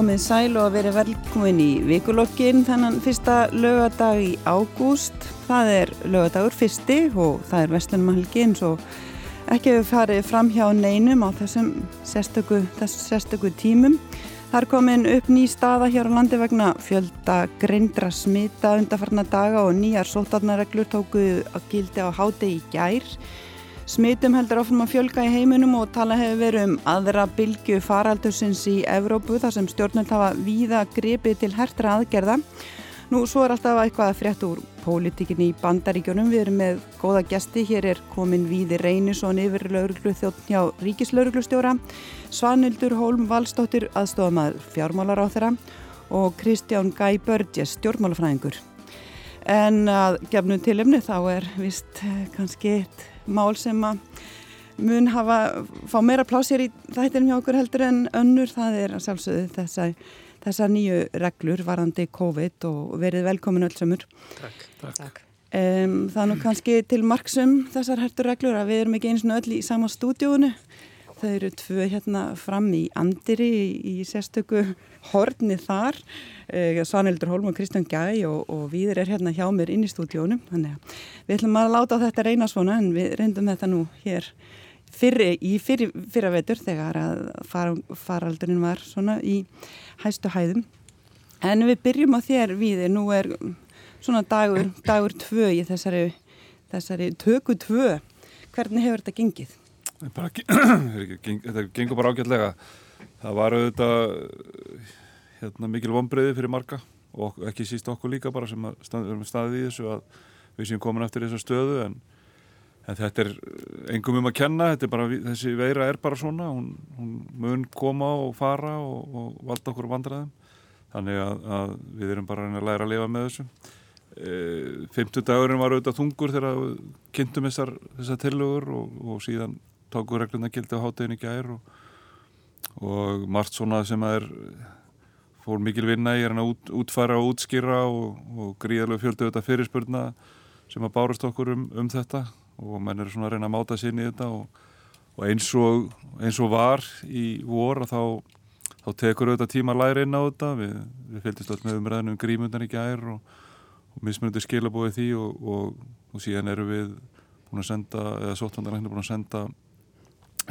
komið sæl og verið velkomin í vikulokkin þennan fyrsta lögadag í ágúst. Það er lögadagur fyrsti og það er vestlunumhalgi eins og ekki hefur farið fram hjá neinum á þessum sérstöku, þessum sérstöku tímum. Það er komin upp ný staða hér á landi vegna fjölda greindra smita undarfarna daga og nýjar sótarnareglur tóku að gildi á háti í gær. Smitum heldur ofnum að fjölga í heiminum og tala hefur verið um aðra bylgu faraldursins í Evrópu þar sem stjórnult hafa víða grepið til hertra aðgerða. Nú svo er alltaf eitthvað að frétt úr pólitíkinni í bandaríkjónum. Við erum með góða gesti. Hér er komin Víði Reynisson yfir lauruglu þjóttn hjá Ríkislauruglustjóra, Svanildur Hólm Valstóttir aðstofamæður fjármálar á þeirra og Kristján Gæ Börgjes, stjórnmálafræðingur. En að gefnum tilumni þá er vist kannski eitt mál sem að mun hafa, fá meira plásir í þættinum hjá okkur heldur en önnur. Það er að sjálfsögðu þessar nýju reglur varandi COVID og verið velkomin öll samur. Takk, takk. Um, það er nú kannski til marksum þessar hertur reglur að við erum ekki eins og öll í sama stúdíónu. Þau eru tvö hérna fram í Andiri í, í sérstöku horni þar. Uh, Svanildur Holm og Kristján Gjæ og, og við er hérna hjá mér inn í stúdíónum. Við ætlum að láta þetta reyna svona en við reyndum þetta nú hér fyrri, í fyrri, fyrra vetur þegar að far, faraldurinn var svona í hæstu hæðum. En við byrjum á þér við, nú er svona dagur, dagur tvö í þessari, þessari töku tvö. Hvernig hefur þetta gengið? Bara, þetta gengur bara ágætlega. Það var auðvitað hérna, mikil vonbreiði fyrir marga og ekki síst okkur líka bara sem erum staðið í þessu að við séum komin eftir þessa stöðu en, en þetta er engum um að kenna, bara, þessi veira er bara svona, hún, hún mun koma og fara og, og valda okkur vandræðum þannig að, að við erum bara að læra að lifa með þessu. E, 50 dagurinn var auðvitað þungur þegar kynntum þessar, þessar tillögur og, og síðan tóku regluna gildi á hátegin í gær og, og margt svona sem að er fór mikil vinna í að út, útfæra og útskýra og, og gríðarlega fjöldu þetta fyrirspurna sem að bárast okkur um, um þetta og menn eru svona að reyna að máta sér í þetta og, og eins og eins og var í vor þá, þá tekur auðvitað tíma að læra inn á þetta. Við, við fylgist alltaf með umræðinu um grímundan í gær og, mismunandi skilabóði því og síðan eru við búin að senda, eða sóttandarlegnir búin að senda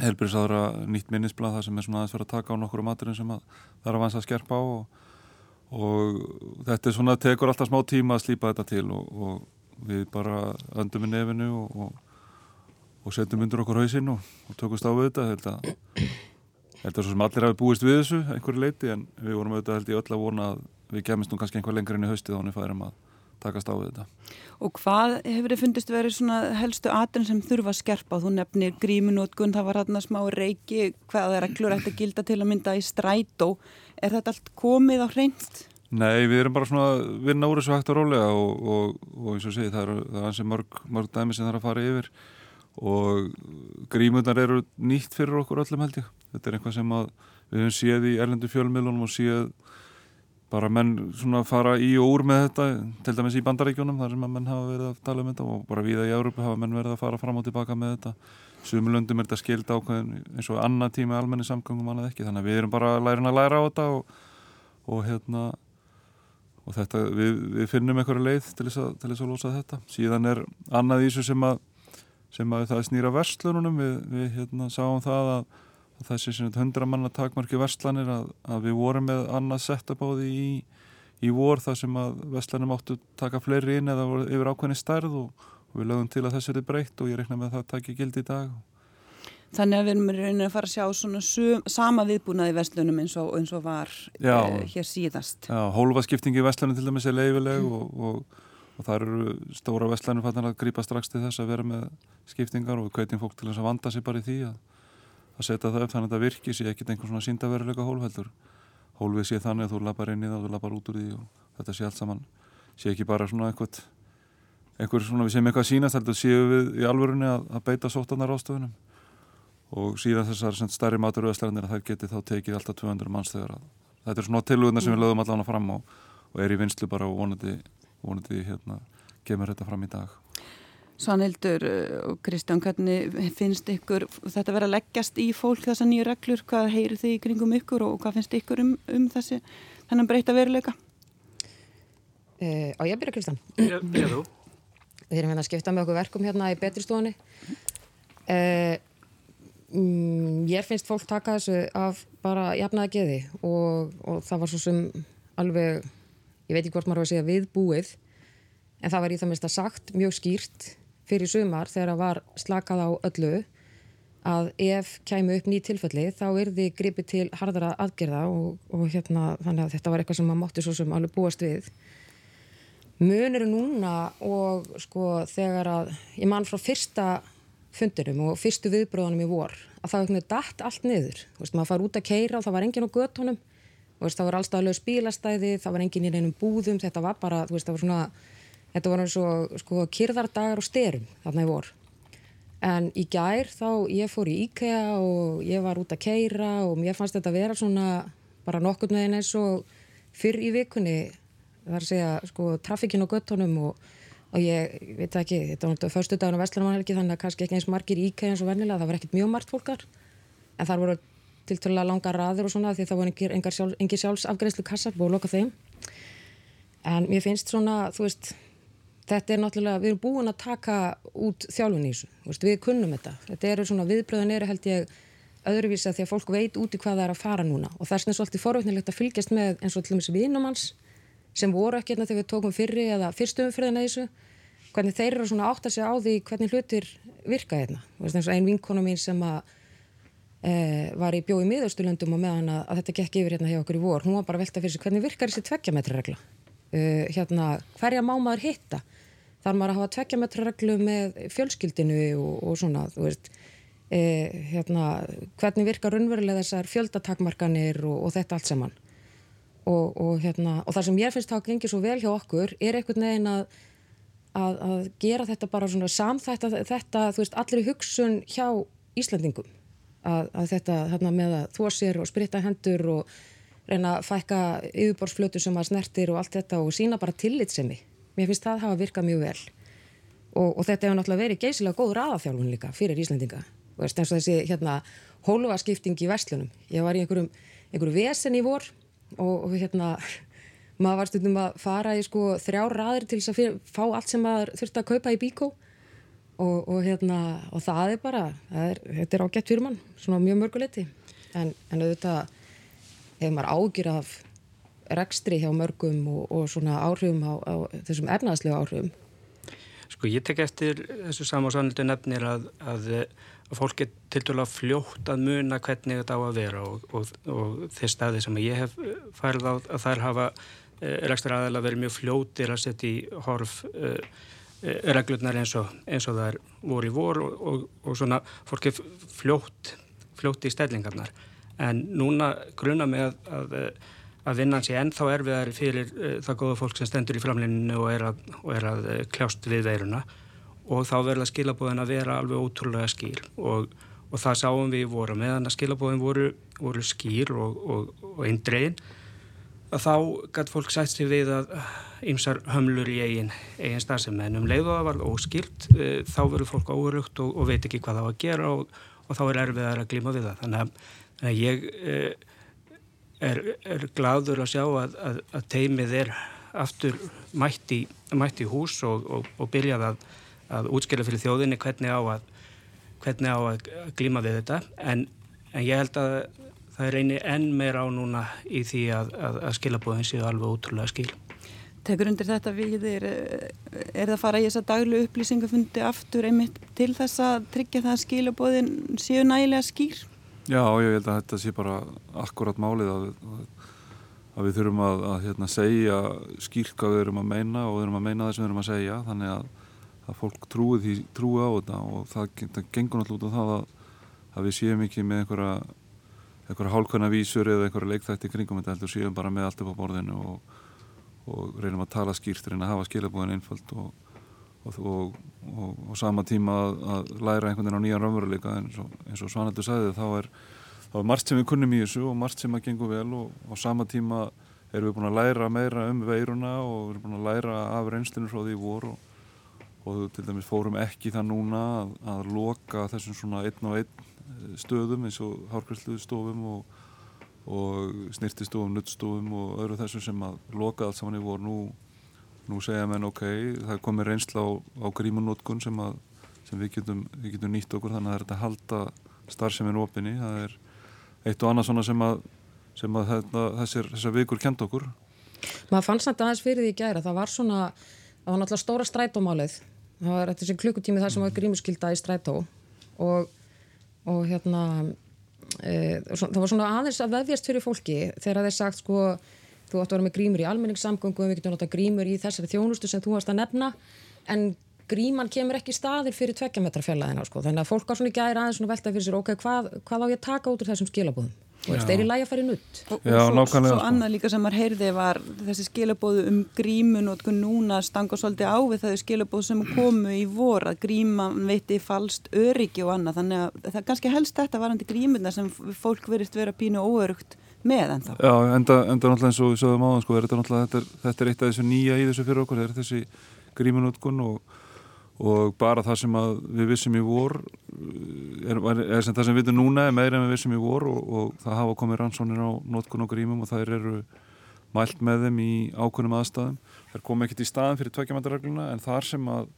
helbriðsáðra nýtt minnisblad það sem er svona aðeins verið að taka á nokkru maturum sem að það er að vansa að skerpa á og, og þetta er svona tekur alltaf smá tíma að slýpa þetta til og, og við bara öndum í nefinu og, og setjum undir okkur hausinn og tökumst á við þetta. Þetta er svo sem allir hafi búist við þessu einhverju leiti en við vorum auðvitað held í öll að vona að við kemist nú kannski einhver lengur inn í haustið er færum að takast á við þetta. Og hvað hefur þið fundist verið svona helstu aðrinn sem þurfa að skerpa? Þú nefnir gríminótkun, það var hérna smá reiki, hvað er reglur eftir að gilda til að mynda í strætó. Er þetta allt komið á hreint? Nei, við erum bara svona að vinna úr þessu hægt og rólega og, og, og eins og segi það er, það hansi mörg, mörg dæmi sem það er að fara yfir og grímunar eru nýtt fyrir okkur öllum held ég. Þetta er eitthvað sem við höfum séð í erlendu fjölmiðlunum og séð bara menn svona fara í og úr með þetta til dæmis í bandaríkjónum þar sem að menn hafa verið að tala um þetta og bara viða í Európa hafa menn verið að fara fram og tilbaka með þetta. Sumulöndum er þetta skild ákveðin eins og annað tíma almenni samgöngum annað ekki þannig að við erum bara lærin að læra á þetta og, og hérna og þetta, við, við finnum einhverju leið til þess, að, til þess að losa þetta. Síðan er annað í þessu sem að sem að það snýra verslununum við, við hérna sáum það að þessi hundra manna takmarki verslanir að, að við vorum með annað á því í, í vor þar sem að verslanum áttu taka fleiri inn eða yfir ákveðni stærð og, og við lögum til að þessu er breytt og ég reikna með að það taki gildi í dag. Þannig að við erum reynið að fara að sjá svona sum, sama viðbúnaði verslunum eins og, eins og var Já, eh, hér síðast. Já, hólfaskiptingi verslunum til dæmis er leifileg mm. og, og, og það eru stóra verslunum að grípa strax til þess að vera með skiptingar og við kveitum fólk til þess að vanda sig bara í því að að setja það upp þannig að það virki sé ekkit einhvern svona síndaveruleika hólfældur hólfið sé þannig að þú lapar inn í það og þú lapar út úr því og þetta sé allt saman sé ekki bara svona einhvert einhver svona við séum eitthvað sínast heldur séu við í alvörunni að, að beita sótanar ástöðunum og síðan þessar stærri maturöðsleganir að það geti þá tekið alltaf 200 manns þegar að þetta er svona tiluguna sem við lögum allan að fram og, og er í vinslu bara og vonandi, vonandi hérna, kemur þetta fram í dag Svanhildur eh, og Kristján, hvernig finnst ykkur þetta verið að leggjast í fólk þessa nýju reglur? Hvað heyrir þið í kringum ykkur og hvað finnst ykkur um, um þessi þennan breyta veruleika? Uh, á ég byrja Kristján? Byrja þú. Við erum hérna að skipta með okkur verkum hérna í betri stofunni. Uh, mm, ég finnst fólk taka þessu af bara jafnaða geði og, og það var svo sem alveg, ég veit ekki hvort maður var að segja viðbúið, en það var í það minnst að sagt mjög skýrt fyrir sumar þegar það var slakað á öllu að ef kæmu upp ný tilfelli þá er því gripið til hardara aðgerða og, og hérna þannig að þetta var eitthvað sem maður mátti svo sem alveg búast við. Munir núna og sko þegar að ég mann frá fyrsta fundirum og fyrstu viðbróðunum í vor að það var dætt allt niður. Veist, maður far út að keira og það var engin á göttunum veist, það var allstaflega spílastæði það var engin í neinum búðum þetta var bara veist, það var svona þetta var eins og sko kyrðardagar og styrum þarna í vor. En í gær þá ég fór í IKEA og ég var út að keira og mér fannst þetta að vera svona bara nokkur með eins og fyrr í vikunni að segja sko trafikinn á göttunum og og ég veit ekki, þetta var náttúrulega förstu dagun á Vestlarmannhelgi þannig að kannski ekki eins margir íkæði eins og vennilega, það var ekkert mjög margt fólkar en þar voru tilturlega langa raður og svona því það voru engir, engir, sjálf, engir sjálfsafgreðslu kassar búið að loka þeim. En mér finnst svona, þú veist þetta er náttúrulega, við erum búin að taka út þjálfun í þessu, við kunnum þetta þetta eru svona viðbröðin eru held ég öðruvísa því að fólk veit úti hvað það er að fara núna og það er svona svolítið forveitnilegt að fylgjast með eins og til og með vinumanns sem voru ekki hérna þegar við tókum fyrri eða fyrstumfriðina þessu hvernig þeir eru svona átt að segja á því hvernig hlutir virka hérna. Einn vinkona mín sem að e, var í bjói miðaustulöndum og meðan að, að þetta gekk yfir hérna hjá okkur í vor, hún var bara velta fyrir sig hvernig virkar þessi tveggjametraregla? E, hérna, hverja má maður hitta? Þar maður að hafa tveggjametrareglu með fjölskyldinu og, og svona, þú veist, e, hérna, hvernig virkar raunverulega þessar fjöldatakmarkanir og, og þetta allt saman? Og, og, hérna, og það sem ég finnst að það gengir svo vel hjá okkur er einhvern veginn að, að, að gera þetta bara svona samþætt þetta, þú veist, allir hugsun hjá Íslandingum að, að þetta hérna, með að þó sér og spritta hendur og reyna að fækka yfirborðsflötu sem að snertir og allt þetta og sína bara tillitsemi mér finnst það hafa virkað mjög vel. Og, og þetta hefur náttúrulega verið geysilega góð raðafjálfun líka fyrir Íslandinga og þessi hérna hólfaskipting í vestlunum ég var í einhverjum, einhverjum vesen í vor og, og hérna maður var stundum að fara í sko þrjá raðir til þess að fyrir, fá allt sem maður þurfti að kaupa í bíkó. Og, og hérna og það er bara, það er, þetta er ágætt fyrir mann svona mjög mörguleiti en, en auðvitað hefur maður ágjur af rekstri hjá mörgum og, og svona áhrifum á, á þessum efnaðslega áhrifum? Sko ég tek eftir þessu samásanlita nefnir að, að að fólk er til dæla fljótt að muna hvernig þetta á að vera og, og, og þeir staði sem ég hef færð á að þær hafa eh, rekstur aðeins að vera mjög fljóttir að setja í horf uh, reglurnar eins og, eins og það er voru í vor og svona fólk er fljótt, fljótt í stellingarnar. En núna gruna með að, að, að vinnan sé ennþá erfiðar fyrir uh, það góða fólk sem stendur í framlinu og er að, og er að kljást við veiruna. Og þá verða skilabóðin að vera alveg ótrúlega skýr. Og, og það sáum við voru meðan að skilabóðin voru, voru skýr og, og, og eindregin að þá gæti fólk sætt sér við að ymsar hömlur í eigin, eigin starfsem en um leið og það var óskilt e, þá verður fólk óurugt og veit ekki hvað það var að gera og þá er erfiðar að glíma við það. Þannig að, að ég er, er gladur að sjá að, að, að teimið er aftur mætt í, mætt í hús og byrjað að að útskjöla fyrir þjóðinni hvernig á að, hvernig á að glíma við þetta en, en ég held að það reynir enn meira á núna í því að, að, að skilabóðin séu alveg útrúlega skil. Tekur undir þetta við er, er það að fara í þessa daglu upplýsingafundi aftur einmitt til þess að tryggja það að skilabóðin séu nægilega skýr? Já, ég held að þetta sé bara akkurat málið að, að við þurfum að hérna, segja skýrt hvað við erum að meina og við erum að meina það sem við erum að segja þannig að að fólk trúi því trúi á þetta og það, það gengur náttúrulega út á það að, að við séum ekki með einhverja einhverja hálkvæna vísur eða einhverja leikþætti kringum þetta heldur séum bara með allt upp á borðinu og, og reynum að tala skýrt reynum að hafa skilabúðin einföld og, og, og sama tíma að, að læra einhvern veginn á nýjan raunveruleika eins og Svanaldur sagði þá er, er margt sem við kunnum í þessu og margt sem að gengur vel og sama tíma erum við búin að læra meira um veiruna og erum búin að læra af reynslinu frá því voru og og til dæmis fórum ekki það núna að, að loka þessum svona einn og einn eh, stöðum eins og hárkværsluðstofum og, og snirtistofum, nuttstofum og öðru þessu sem að loka allt saman í voru nú, nú segja menn ok, það komir reynsla á, á grímunótkun sem, sem við getum, við getum nýtt okkur þannig að það er að halda starfseminn opinni, það er eitt og annað svona sem að, sem að þetta, þessir, þessar vikur kenda okkur. Maður fannst þetta aðeins fyrir því gæra, það var svona það var náttúrulega stóra strætómálið. Það var eftir sem klukkutími þar sem var grímuskylda í strætó. Og, og hérna e, það var svona aðeins að veðjast fyrir fólki þegar þeir sagt sko þú ætti að vera með grímur í almenningssamgöngum við getum náttúrulega grímur í þessari þjónustu sem þú varst að nefna en gríman kemur ekki staðir fyrir tvekkjametrafjallaðina sko. þannig að fólk á svona gæri aðeins svona velta fyrir sér ok, hvað, hvað á ég að taka út úr þessum skilabúðum og er þeir í lægi að fara í nutt og, Já, og svo, svo annað líka sem maður heyrði var þessi skilabóðu um grímun og núna stanga svolítið á við það skilabóðu sem komu í vor að gríman veiti falst öryggi og annað. Þannig að það er kannski helst þetta varandi grímuna sem fólk verist vera pínu óörugt með ennþá. Já, enda, enda náttúrulega eins og við sögum á það sko, þetta, þetta, þetta er eitt af þessu nýja í þessu fyrir okkur, þetta er þessi grímunútkun og og bara það sem við vissum í vor er, er sem það sem við vitum núna er meira en við vissum í vor og, og það hafa komið rannsónir á nótkunn og grímum og þær eru mælt með þeim í ákveðnum aðstæðum þær kom ekkert í staðin fyrir tveikjamæntarregluna en þar sem að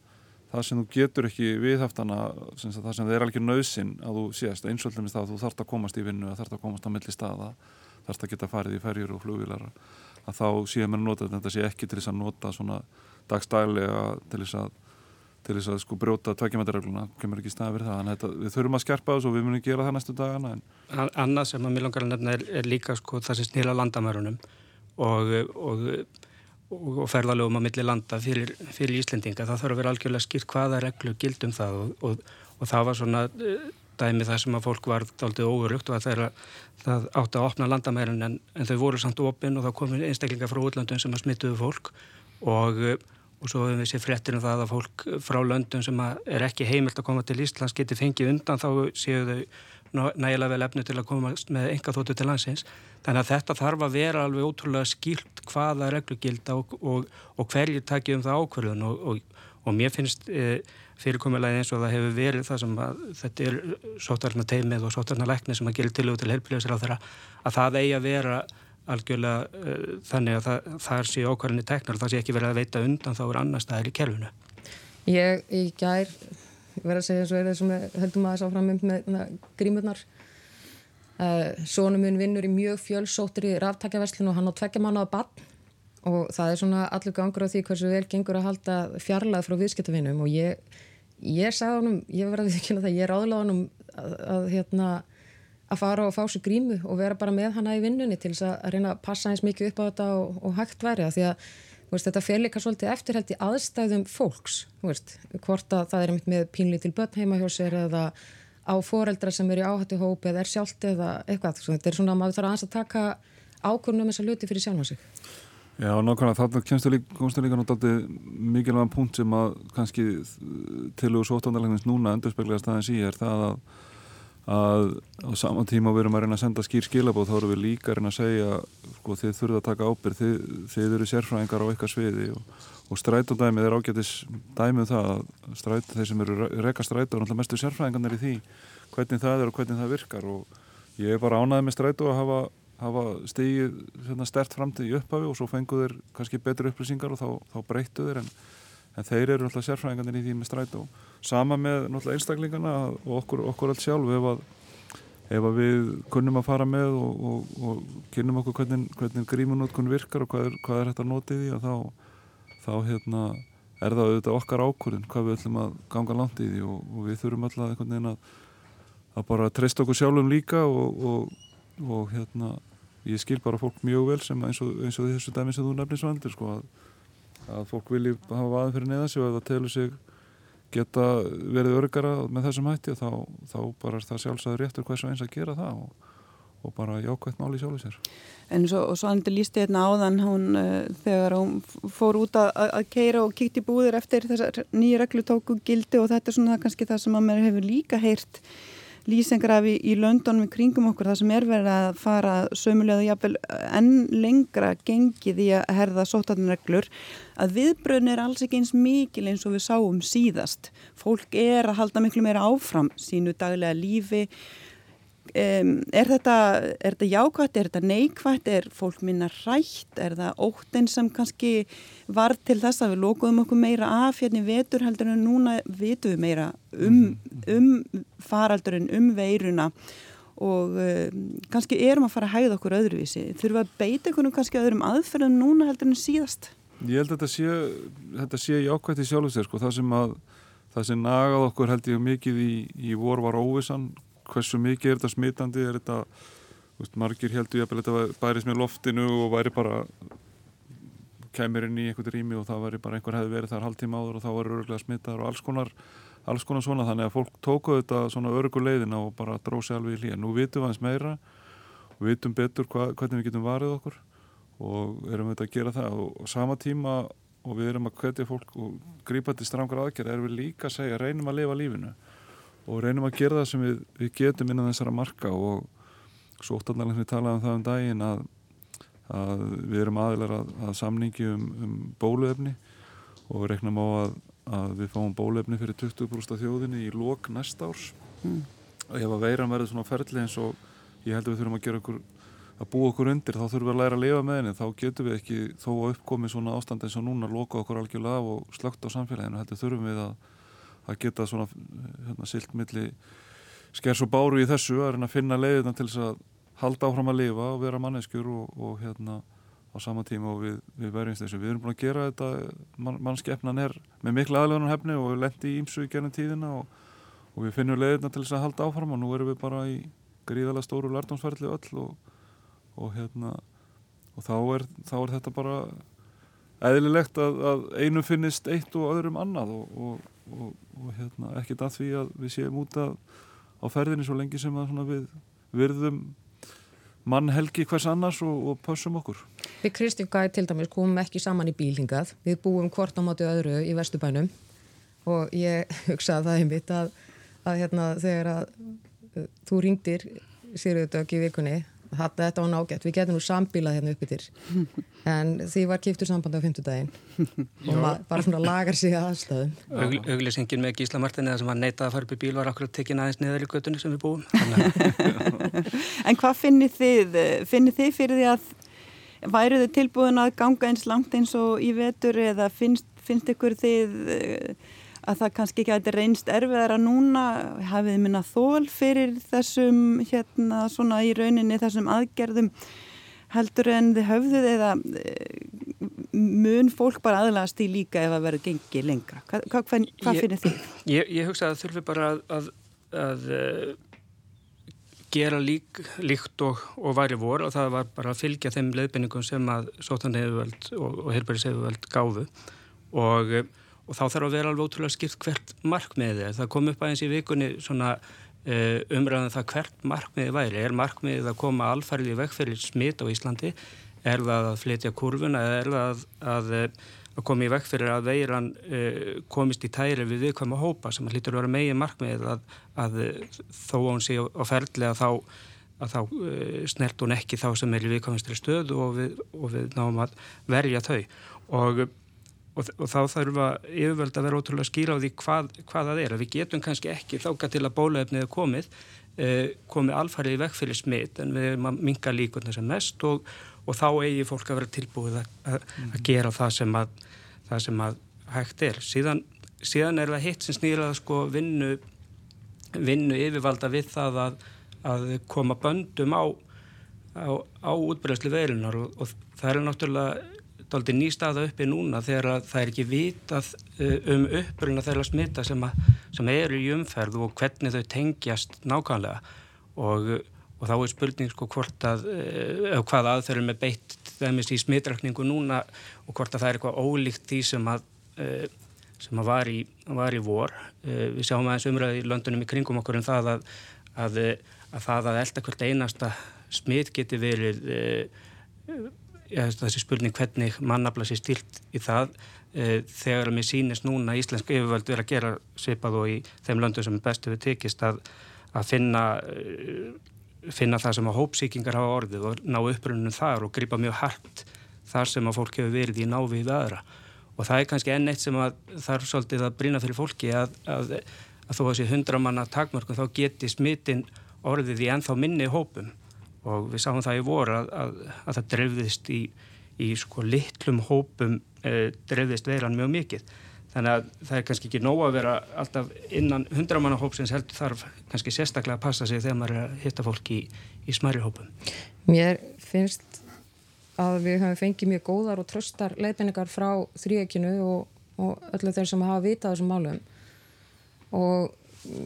það sem þú getur ekki viðhaftana það sem þeir er alveg nöðsin að þú sést einsvöldumist að þú þarfst að komast í vinnu að þarfst að komast á milli staða þarfst að geta farið í ferjur og flugvilar að þá séum við að nota þetta sé ekki til þess að nota svona dagstælega til þess að til þess að sko brjóta tveikjumættarregluna kemur ekki staði verið það, en þetta, við þurfum að skerpa þessu og við munum gera það næstu dagana en... Annað sem að mér langar að nefna er, er líka sko það sem snýla landamærunum og, og, og, og ferðalögum á milli landa fyrir, fyrir Íslendinga, það þarf að vera algjörlega skýrt hvaða reglu gildum það og það var svona eh, dæmi það sem að fólk var aldrei óurugt og að það átti að opna landamærun en, en þau voru samt opinn og þá komur einstaklingar frá útlandum sem að smittuðu fólk og og svo hefur við séð fréttir um það að fólk frá löndum sem er ekki heimilt að koma til Íslands geti fengið undan þá séu þau nægilega vel efnu til að koma með enga þóttu til landsins. Þannig að þetta þarf að vera alveg ótrúlega skilt hvaða reglugilda og, og, og hverju takja um það ákverðun og mér finnst e, fyrirkomulega eins og það hefur verið það sem að þetta er sótarna teimið og sótarna lækni sem að gera tilögu til helbriðsra á þeirra að það eigi að vera algjörlega uh, þannig að það, það sé ákvarðinni teknar það sé ekki verið að veita undan þá er annars það er í kerfinu. Ég í gær verið að segja og er þessum heldum að það sá fram með, með grímurnar. Uh, Sónum minn vinnur í mjög fjölsóttir í ráftækjaverslinu og hann á tveggja manna á bann og það er svona allur gangur á því hversu vel gengur að halda fjarlæð frá viðskiptavinnum og ég, ég sagði honum, ég verði því að ég er áðurlega honum að, að hérna að fara og fá sér grímu og vera bara með hana í vinnunni til þess að reyna að passa eins mikið upp á þetta og, og hægt væri að því að veist, þetta fer líka svolítið eftirhælt í aðstæðum fólks, veist, hvort að það er með pínlítil börn heima hjá sér eða á foreldra sem er í áhættu hópi eða er sjálft eða eitthvað. Þetta er svona að maður þarf að ansa að taka ákvörnum um þessa luti fyrir sjálf á sig Já, nákvæmlega, þarna kemstu líka, líka náttúrulega mikilvægan punkt sem að kannski tilugur sóttandarlegnins núna endurspeglega staðins í er það að að á saman tíma við erum að reyna að senda skýr skilabóð þá erum við líka að reyna að segja sko þið þurfum að taka ábyrg þið, þið eru sérfræðingar á eitthvað sviði og, og strætódæmið er ágætis dæmið um það að stræt, þeir sem eru rekka strætó er náttúrulega mestu sérfræðingarnir í því hvernig það er og hvernig það virkar og ég er bara ánaðið með strætó að hafa, hafa stigið hérna, stert framtíð í upphafi og svo fenguð þeir kannski betri upplýsingar og þá, þá breyttu þeir en, en þeir eru náttúrulega sérfræðingarnir í því með strætó. Sama með náttúrulega einstaklingarna og okkur, okkur allt sjálf ef að, ef að við kunnum að fara með og, og, og kynum okkur hvernig, hvernig grímunótkun virkar og hvað er, hvað er þetta notið í og þá, þá hérna, er það auðvitað okkar ákvörðin hvað við ætlum að ganga langt í því og, og við þurfum alltaf einhvern veginn að, að bara treysta okkur sjálfum líka og hérna ég skil bara fólk mjög vel sem eins og, eins og þessu dæmi sem þú nefnir svo endur sko, að, að fólk vilji hafa aðeins fyrir neðans og ef það telur sig geta verið örgara með þessum hætti þá, þá bara er það sjálfsagður réttur hversu eins að gera það og, og bara jákvæmt máli sjálfur sér. En svo, og svo andur lísti hérna áðan hún uh, þegar hún fór út að, að keira og kíkti búðir eftir þessar nýja reglu tóku gildi og þetta er svona kannski það sem að mér hefur líka heyrt lýsengrafi í löndunum í kringum okkur það sem er verið að fara sömulega jafnvel enn lengra gengið í að herða sótarnreglur að viðbröðin er alls ekki eins mikil eins og við sáum síðast. Fólk er að halda miklu meira áfram sínu daglega lífi Um, er, þetta, þetta jákvæmt, er þetta neykvæmt, er fólk minna rætt, er það óttinn sem kannski var til þess að við lókuðum okkur meira af hérna í vetur heldur en núna vitum við meira um, um faraldurinn, um veiruna og um, kannski erum að fara að hægða okkur öðruvísi. Þurfum að beita okkur kannski öðrum aðferðum núna heldur en síðast? Ég held að þetta sé, þetta sé jákvæmt í sjálfsvegar, sko, það sem að það sem nagað okkur held ég mikið í, í vor var óvissan hversu mikið er þetta smitandi er þetta, veist, margir heldur ég að þetta bærið með loftinu og væri bara kemur inn í einhvern rými og það væri bara einhver hefði verið þar haldtíma áður og þá væri öruglega smittar og alls konar, alls konar svona. Þannig að fólk tóku þetta svona öruguleiðina og bara dróði alveg í hlýja. Nú vitum við aðeins meira og vitum betur hva, hvernig við getum varið okkur og erum við að gera það. Og, sama tíma og við erum að hvetja fólk og grípa til strangar aðgerð erum við líka að segja reynum að lifa lífinu og reynum að gera það sem við, við getum innan þessara marka og svo óttanlega við talaðum um það um daginn að, að við erum aðilar að, að samningi um, um bóluefni og við reknum á að, að við fáum bóluefni fyrir 20% af þjóðinni í lók næst árs. Mm. og ef að veiran verður svona ferli eins og ég held að við þurfum að gera okkur að búa okkur undir þá þurfum við að læra að lifa með henni. Þá getum við ekki þó að uppkomi svona ástand eins og núna loka okkur algjörlega af og slögt á samfélaginu. Heldur þurfum við að að geta svona hérna, siltmilli skers og báru í þessu að að finna leiðina til þess að halda áfram að lifa og vera manneskjur og, og hérna á sama tíma og við, við verjumst þessu. Við erum búin að gera þetta, man, mannskeppnan er með miklu aðlöðunar hefni og við lendi í ímsu í gennum tíðina og, og við finnum leiðina til þess að halda áfram og nú erum við bara í gríðalega stóru lærdomsferðli öll og, og hérna og þá er, þá er þetta bara eðlilegt að, að einu finnist eitt og öðrum annað og og, og hérna, ekkert að því að við séum út að, á ferðinni svo lengi sem við virðum mann helgi hvers annars og, og pössum okkur. Við Kristján Gæði til dæmis komum ekki saman í bílingað við búum hvort á mátu öðru í Vestubænum og ég hugsaði það einmitt að, að hérna, þegar að þú ringdir Sýrjöðdögg í vikunni þetta var nágætt, við getum nú sambílað hérna upp yfir en því var kiptur samband á fymtudaginn og maður bara svona lagar sig aðstöðum Augl, Auglýsingin með Gísla Martin eða sem var neitað að fara upp í bíl var akkurat tekinn aðeins neður í göttunni sem við búum. En hvað finnir þið finnir þið fyrir því að væru þið tilbúin að ganga eins langt eins og í vetur eða finnst, finnst ykkur þið að það kannski ekki að þetta reynst erfiðara núna hafið minna þól fyrir þessum hérna svona í rauninni þessum aðgerðum heldur en þið höfðuð eða eh, mun fólk bara aðlast í líka ef að vera gengið lengra hvað, hvað, hvað finnir þið? Ég, ég hugsa að þurfi bara að, að, að uh, gera lík, líkt og, og væri vor og það var bara að fylgja þeim leiðbenningum sem að sótan hefuvöld og, og heilbæris hefuvöld gáfu og og þá þarf að vera alveg ótrúlega skipt hvert markmiðið er. Það kom upp aðeins í vikunni svona uh, umræðan um það hvert markmiðið væri. Er markmiðið að koma alfærið í vegferðir smit á Íslandi? Er það að flytja kurvuna er það að, að, að koma í vegferðir að veiran uh, komist í tæri við viðkvæma hópa sem hlýtur að vera megin markmiðið að, að þó hún sé á ferli að þá að þá uh, snert hún ekki þá sem er í viðkvæmstri stöð og við, og við náum að verja þau og og, og þá þarf að yfirvöld að vera ótrúlega skýra á því hvað, hvað það er að við getum kannski ekki þáka til að bólaefnið er komið eh, komið alfarið í vekk fyrir smitt en við erum að minga líkundar sem mest og, og þá eigi fólk að vera tilbúið að, að, að mm. gera það sem að, það sem að hægt er síðan, síðan er það hitt sem snýrað sko vinnu vinnu yfirvalda við það að koma böndum á á, á útbreyðslu veilunar og, og það er náttúrulega daldi nýstaða uppi núna þegar það er ekki vitað uh, um uppruna þeirra smita sem, að, sem eru í umferð og hvernig þau tengjast nákvæmlega. Og, og þá er spurning sko hvort að uh, hvað aðferðum er beitt þeimist í smitrakningu núna og hvort að það er eitthvað ólíkt því sem að uh, sem að var í, var í vor. Við sjáum aðeins umræði í löndunum í kringum okkur um það að, að, að það að elda hvert einasta smitt geti verið þessi spurning hvernig mannabla sér stilt í það e, þegar mér sínist núna íslensk yfirvöld verið að gera svipað og í þeim löndu sem bestu við tekist að, að finna, finna það sem að hópsíkingar hafa orðið og ná upprönnum þar og gripa mjög hægt þar sem að fólk hefur verið í návi við aðra. Og það er kannski enn eitt sem að þarf svolítið að brína fyrir fólki að, að, að þó að þessi hundramanna takmörkum þá geti smittin orðið í ennþá minni hópum og við sáum það í voru að, að það drefðist í, í sko litlum hópum e, drefðist veiran mjög mikið. Þannig að það er kannski ekki nóg að vera alltaf innan hundramanna hópsins heldur þarf kannski sérstaklega að passa sig þegar maður er að hitta fólk í, í smæri hópum. Mér finnst að við höfum fengið mjög góðar og tröstar leifinningar frá þrjökinu og, og öllu þeir sem hafa vitað þessum málum. Og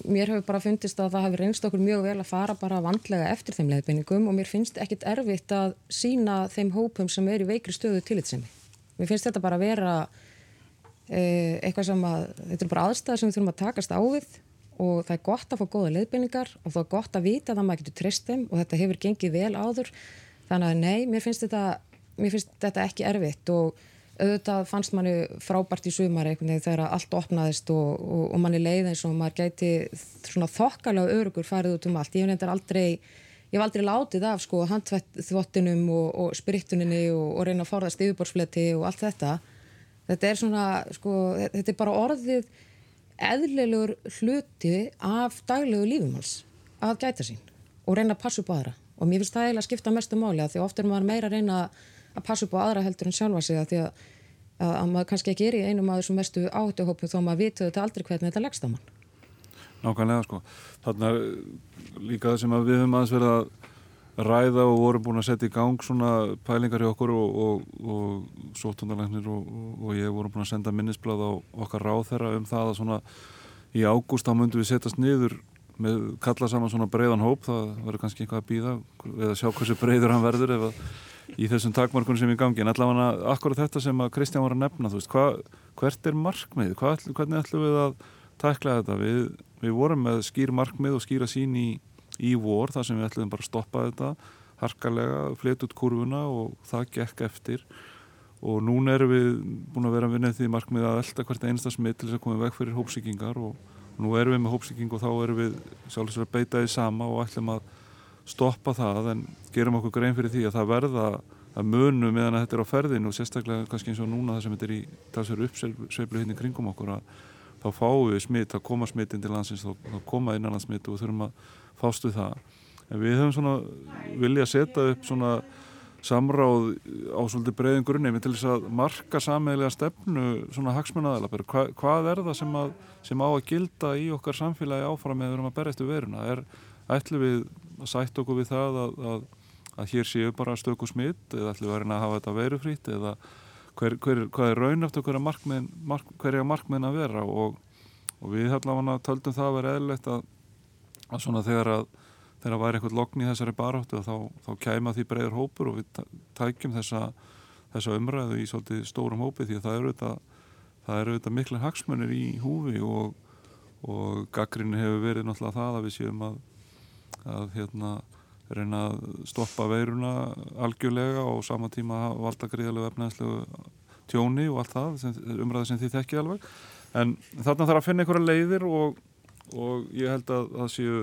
mér hefur bara fundist að það hefur reynst okkur mjög vel að fara bara vandlega eftir þeim leifinningum og mér finnst ekkit erfitt að sína þeim hópum sem er í veikri stöðu tilitsemi. Mér finnst þetta bara að vera eh, eitthvað sem að, þetta er bara aðstæðar sem við þurfum að takast á við og það er gott að fá góða leifinningar og það er gott að vita að maður getur treyst þeim og þetta hefur gengið vel áður þannig að nei, mér finnst þetta, mér finnst þetta ekki erfitt og auðvitað fannst manni frábært í sumar þegar allt opnaðist og, og, og manni leið eins og maður gæti svona þokkalega örugur farið út um allt. Ég hef aldrei, ég aldrei látið af sko handþvottinum og, og sprittuninni og reyna að forðast yfirborðsfleti og allt þetta. Þetta er svona, sko, þetta er bara orðið eðlilegur hluti af daglegu lífumhals að gæta sín og reyna að passa upp aðra. Og mér finnst það eiginlega að skipta mestu máli að því ofta er maður meira að reyna að passa upp á aðra heldur en sjálfa sig að því að, að, að maður kannski ekki er í einum aður sem mestu áhættuhópum þó maður vitur þetta aldrei hvernig þetta leggst á mann. Nákvæmlega sko. Þannig að líka það sem við höfum aðeins verið að ræða og vorum búin að setja í gang svona pælingar í okkur og, og, og sótundarlegnir og, og ég vorum búin að senda minnisblad á okkar ráð þeirra um það að svona í ágúst þá myndum við setjast niður með kalla saman svona breiðan hóp það verður kannski eitthvað að býða eða sjá hversu breiður hann verður eða í þessum takmarkunum sem er gangi en allavega akkurat þetta sem að Kristján var að nefna veist, hva, hvert er markmið hva, hvernig ætlum við að takla þetta? Við, við vorum með skýr markmið og skýra sín í, í vor þar sem við ætlum bara að stoppa þetta harkalega, flet út kurvuna og það gekk eftir. Og núna erum við búin að vera að vinna því markmið að elda hvert einsta smið til þess að koma vekk fyrir hópsíkingar og Nú erum við með hópsíking og þá erum við sjálfsögur að beita því sama og ætlum að stoppa það en gerum okkur grein fyrir því að það verða að munu meðan að þetta er á ferðinu og sérstaklega kannski eins og núna það sem þetta er í talsveru uppsveiflu hérna kringum okkur að þá fáum við smitt, þá koma smittin til landsins, þá koma innanlandsmitt og þurfum að fástu það. En við höfum svona vilja setja upp svona samráð á svolítið breyðin grunni til þess að marka sammeðlega stefnu svona hagsmunnaðala Hva, hvað er það sem, að, sem á að gilda í okkar samfélagi áfram með að við veruna er ætlum við að sætt okkur við það að, að, að hér séu bara stöku smitt eða ætlum við að hafa þetta verufrít eða hver, hver, hvað er raun eftir hverja markminn mark, markminn að vera? Og, og við allavega töldum það að vera eðlilegt að svona þegar að þegar væri eitthvað logn í þessari baróttu þá, þá kæma því breyður hópur og við tækjum þessa, þessa umræðu í svolítið stórum hópi því að það eru þetta, þetta mikla hagsmunir í húfi og, og gaggrinni hefur verið náttúrulega það að við séum að, að hérna, reyna að stoppa veiruna algjörlega og sama tíma valda gríðalegu efnæðslegu tjóni og allt það, sem, umræði sem því þekki alveg. En þarna þarf að finna einhverja leiðir og, og ég held að það séu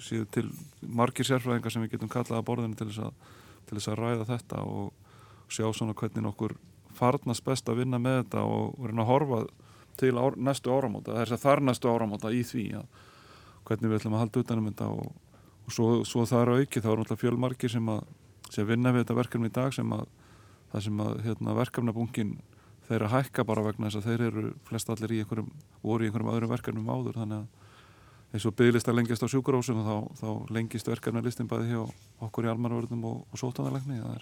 séu til margir sérfræðingar sem við getum kallað að borðinu til þess að, til þess að ræða þetta og sjá svona hvernig okkur farnast best að vinna með þetta og reyna að horfa til ár, næstu áramóta, þess að þar næstu áramóta í því að hvernig við ætlum að halda utanum þetta og, og svo, svo það eru auki, þá eru náttúrulega fjölmarkir sem að sem vinna við þetta verkefni í dag sem að sem að hérna, verkefnabunkin þeir að hækka bara vegna þess að þeir eru flest allir í einhverjum, voru í einhverjum öðrum verkefnum áður þannig að eins og bygglistar lengjast á sjúkurósum þá, þá lengist verkefnarlistin bæði hjá okkur í almanvörðum og, og sótanarlegni það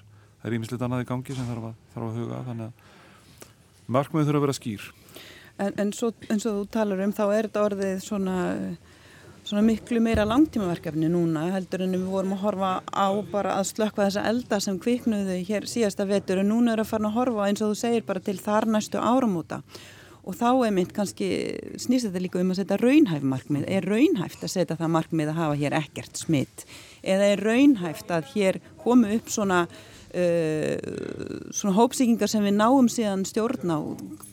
er ímislegt annað í gangi sem þarf að, þarf að huga þannig að markmiður þurfa að vera skýr. En, en svo, eins og þú talar um þá er þetta orðið svona, svona miklu meira langtímaverkefni núna heldur en við vorum að horfa á bara að slökka þessa elda sem kviknuðu hér síðasta vetur. Og núna er að fara að horfa eins og þú segir bara til þar næstu áramóta. Og þá er mynd kannski snýst þetta líka um að setja raunhæf markmið. Er raunhæft að setja það markmið að hafa hér ekkert smitt eða er raunhæft að hér komu upp svona uh, svona hópsíkingar sem við náum síðan stjórn á.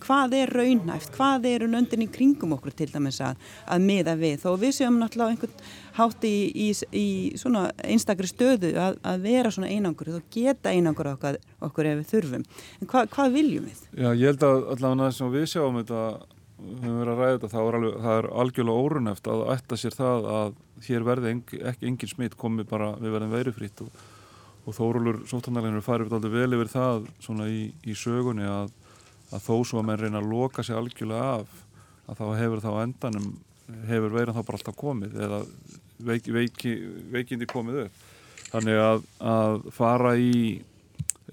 Hvað er raunæft, hvað eru löndin í kringum okkur til dæmis að, að miða við? Þó við séum náttúrulega einhvern hátt í, í, í svona einstakri stöðu að, að vera svona einangur og geta einangur okkur, okkur ef við þurfum. En hva, hvað viljum við? Já, ég held að allavega þess að við sjáum þetta við höfum verið að ræða þetta, það er, alveg, það er algjörlega óruneft að ætta sér það að hér verði ekki engin smitt komið bara við verðum veirufrít og, og þórólur sóttanarleginur farið alltaf vel yfir það svona í, í sögunni að, að þó svo að menn reyna að loka sér algjörlega af að þá hefur þá endanum hefur veiran þá bara alltaf komið eða veik, veiki, veikindi komið upp þannig að, að fara í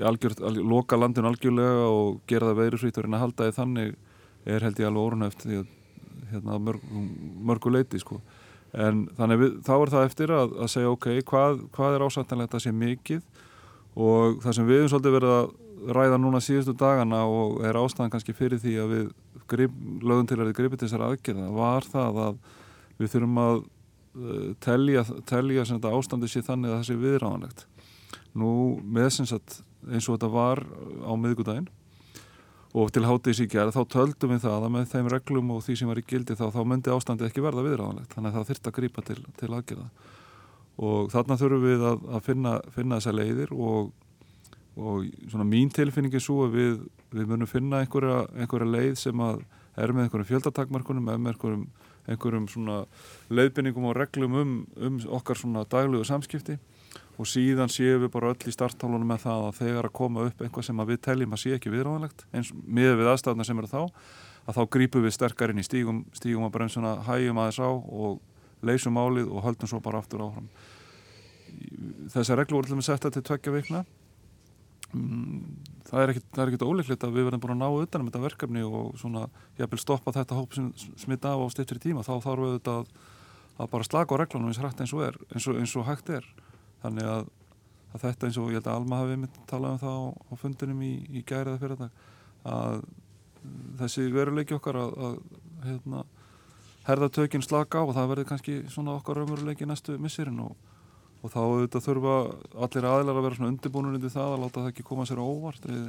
algjör, algjör, loka landin algjörlega og gera það veirufrít og reyna að halda því þannig er held ég alveg orðunæft hérna, mörg, mörgu leiti sko. En þannig við, þá er það eftir að, að segja ok, hvað, hvað er ásættanlegt að sé mikið? Og það sem við hefum svolítið verið að ræða núna síðustu dagana og er ástæðan kannski fyrir því að við grip, lögum til að við gripið til þessar aðgerða var það að við þurfum að uh, telja, telja ástandi sér þannig að það sé viðráðanlegt. Nú með eins og þetta var á miðgudaginn og til hátis í gerð þá töldum við það að með þeim reglum og því sem var í gildi þá, þá myndi ástandi ekki verða viðræðanlegt þannig að það þurft að grýpa til, til aðgerða. Og þarna þurfum við að, að finna, finna þessa leiðir og, og svona mín tilfinning er svo að við, við munum finna einhverja, einhverja leið sem að er með einhverjum fjöldatakmarkunum eða með einhverjum, einhverjum svona leiðbinningum og reglum um, um okkar svona daglegu samskipti og síðan séum við bara öll í starthálunum með það að þegar að koma upp einhvað sem við teljum að sé ekki viðráðanlegt eins með við aðstafna sem eru þá að þá grípum við sterkar inn í stígum stígum að bremsuna, hægjum aðeins á og leysum álið og höldum svo bara aftur áfram. Þessar reglur voru til að setja til tveggja vikna. Mm, það er ekkit ólíklegt að við verðum búin að ná utanum þetta verkefni og svona ég vil stoppa þetta hóp sem smitta á á styrtri tíma. Þá þarf við þetta að, bara slaka á reglunum eins og eins og, eins og hægt er þannig að, að þetta eins og ég held að Alma hafi mynd talað um það á, á fundinum í, í gæriða fyrir þetta að þessi veruleiki okkar að, að hérna, herða tökinn slaka á og það verður kannski svona okkar raunveruleiki næstu missirinn og, og þá auðvitað þurfa allir aðlar að vera svona undirbúinur undir það að láta það ekki koma sér óvart. Við,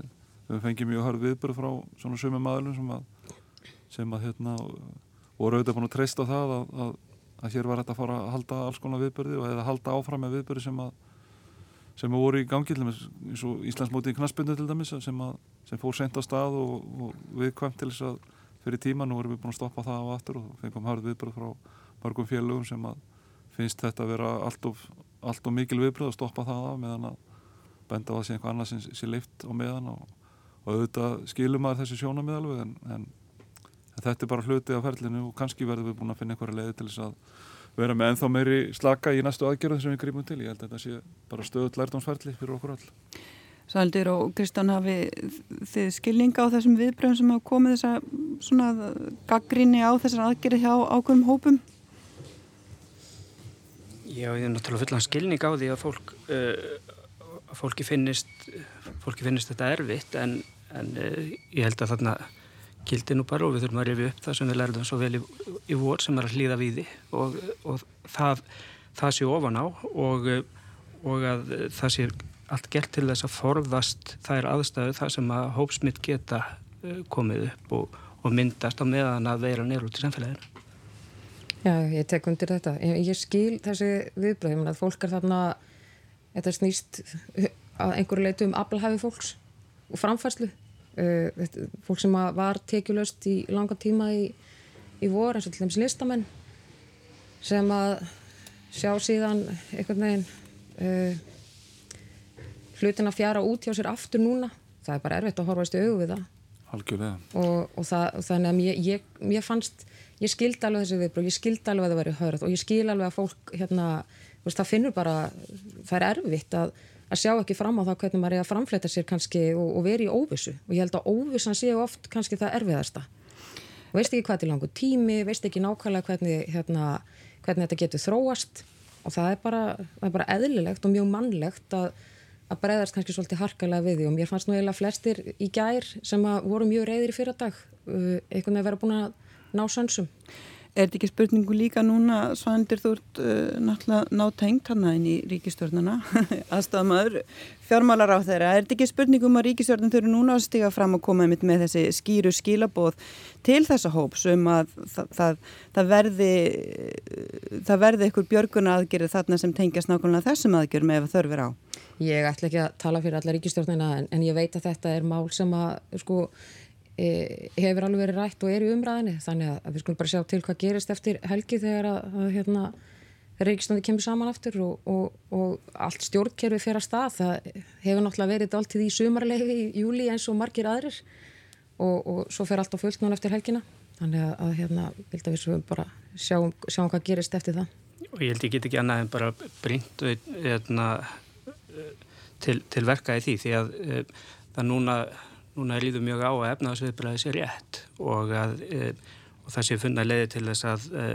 við fengjum mjög hörð viðbyrð frá svona sumum aðlum sem að, sem að hérna, voru auðvitað búin að treysta það að að hér var þetta að fara að halda alls konar viðbörði og eða halda áfram með viðbörði sem að sem voru í gangi eins og Íslandsmóti í knaspundu til dæmis sem, að, sem fór sent á stað og, og viðkvæmt til þess að fyrir tíma. Nú erum við búin að stoppa það á aftur og fengum hörð viðbörð frá mörgum félögum sem að finnst þetta að vera allt of, allt of mikil viðbörð að stoppa það af meðan að benda á að sé einhvað annað sem sé leift á meðan. Og, og auðvitað skilum að þessi sjónamið alveg en, en þetta er bara hluti af ferlinu og kannski verðum við búin að finna einhverja leiði til þess að vera með ennþá meiri slaka í næstu aðgerðu sem við grímum til. Ég held að þetta sé bara stöðut lærdámsferli fyrir okkur all. Sældir og Kristján hafi þið skilninga á þessum viðbröðum sem hafa komið þess að svona gaggrinni á þessar aðgerði hjá ákveðum hópum? Já, ég er náttúrulega fullan skilning á því að fólk uh, fólki finnist fólki finnist þetta erfitt en, en uh, ég held að þarna gildi nú bara og við þurfum að rifja upp það sem við lærðum svo vel í, í vor sem er að hlýða við því og, og það, það sé ofan á og, og að það sé allt gert til þess að forðast þær aðstæðu það sem að hópsmitt geta eh, komið upp og, og myndast á meðan að vera nýru út í samfélaginu. Já, ég tek undir þetta. Ég, ég skil þessi viðbröðum að fólk er þarna þetta snýst að einhverju leitu um aflhæfi fólks og framfærslu uh, fólk sem var tekjulöst í langa tíma í, í vor eins og til dæmis listamenn sem að sjá síðan einhvern veginn uh, hlutin að fjara út hjá sér aftur núna. Það er bara erfitt að horfast í auðu við það. Algjörlega. Og, og, það, og þannig að ég, ég, ég fannst ég skildi alveg þessi viðbröð, ég skildi alveg að það væri hörð og ég skil alveg að fólk hérna, veist, það finnur bara, það er erfitt að að sjá ekki fram á það hvernig maður er að framfleyta sér kannski og, og veri í óvissu. Og ég held að óvissan séu oft kannski það erfiðasta. Veist ekki hvað til langu tími veist ekki nákvæmlega hvernig, hérna, hvernig þetta getur þróast. Og það er bara, það er bara eðlilegt og mjög mannlegt að, að breyðast kannski svolítið harkalega við því. Og mér fannst nú eiginlega flestir í gær sem voru mjög reyðir í fyrardag uh, einhvern veginn að vera búin að ná sönsum Er þetta ekki spurningu líka núna, Svandir, þú ert uh, náttúrulega nátengt hann inn í ríkistjórnuna, aðstafamaður, fjármálar á þeirra. Er þetta ekki spurningu um að ríkistjórnum þurfu núna að stiga fram og koma með þessi skýru skilabóð til þessa hóps um að það, það, það verði, verði ykkur björguna aðgerið þarna sem tengjast nákvæmlega þessum aðgerðum ef þörfir á? Ég ætla ekki að tala fyrir alla ríkistjórnina en, en ég veit að þetta er mál sem að, sko, hefur alveg verið rætt og er í umræðinni þannig að við skulum bara sjá til hvað gerist eftir helgi þegar að, hérna, Ríkistöndi kemur saman aftur og, og, og allt stjórnkerfi fyrir að stað. Það hefur náttúrulega verið allt í sumarlegi í júli eins og margir aðrir og, og svo fer allt á fullt núna eftir helgina. Þannig að, að hérna, vil að við bara sjáum, sjáum hvað gerist eftir það. Og ég held ég get ekki annað en bara brínt hérna, til, til verka í því því að e, það núna núna líður mjög á að efnaðsviðbræði sé rétt og, að, e, og það sé funna leiði til þess að e,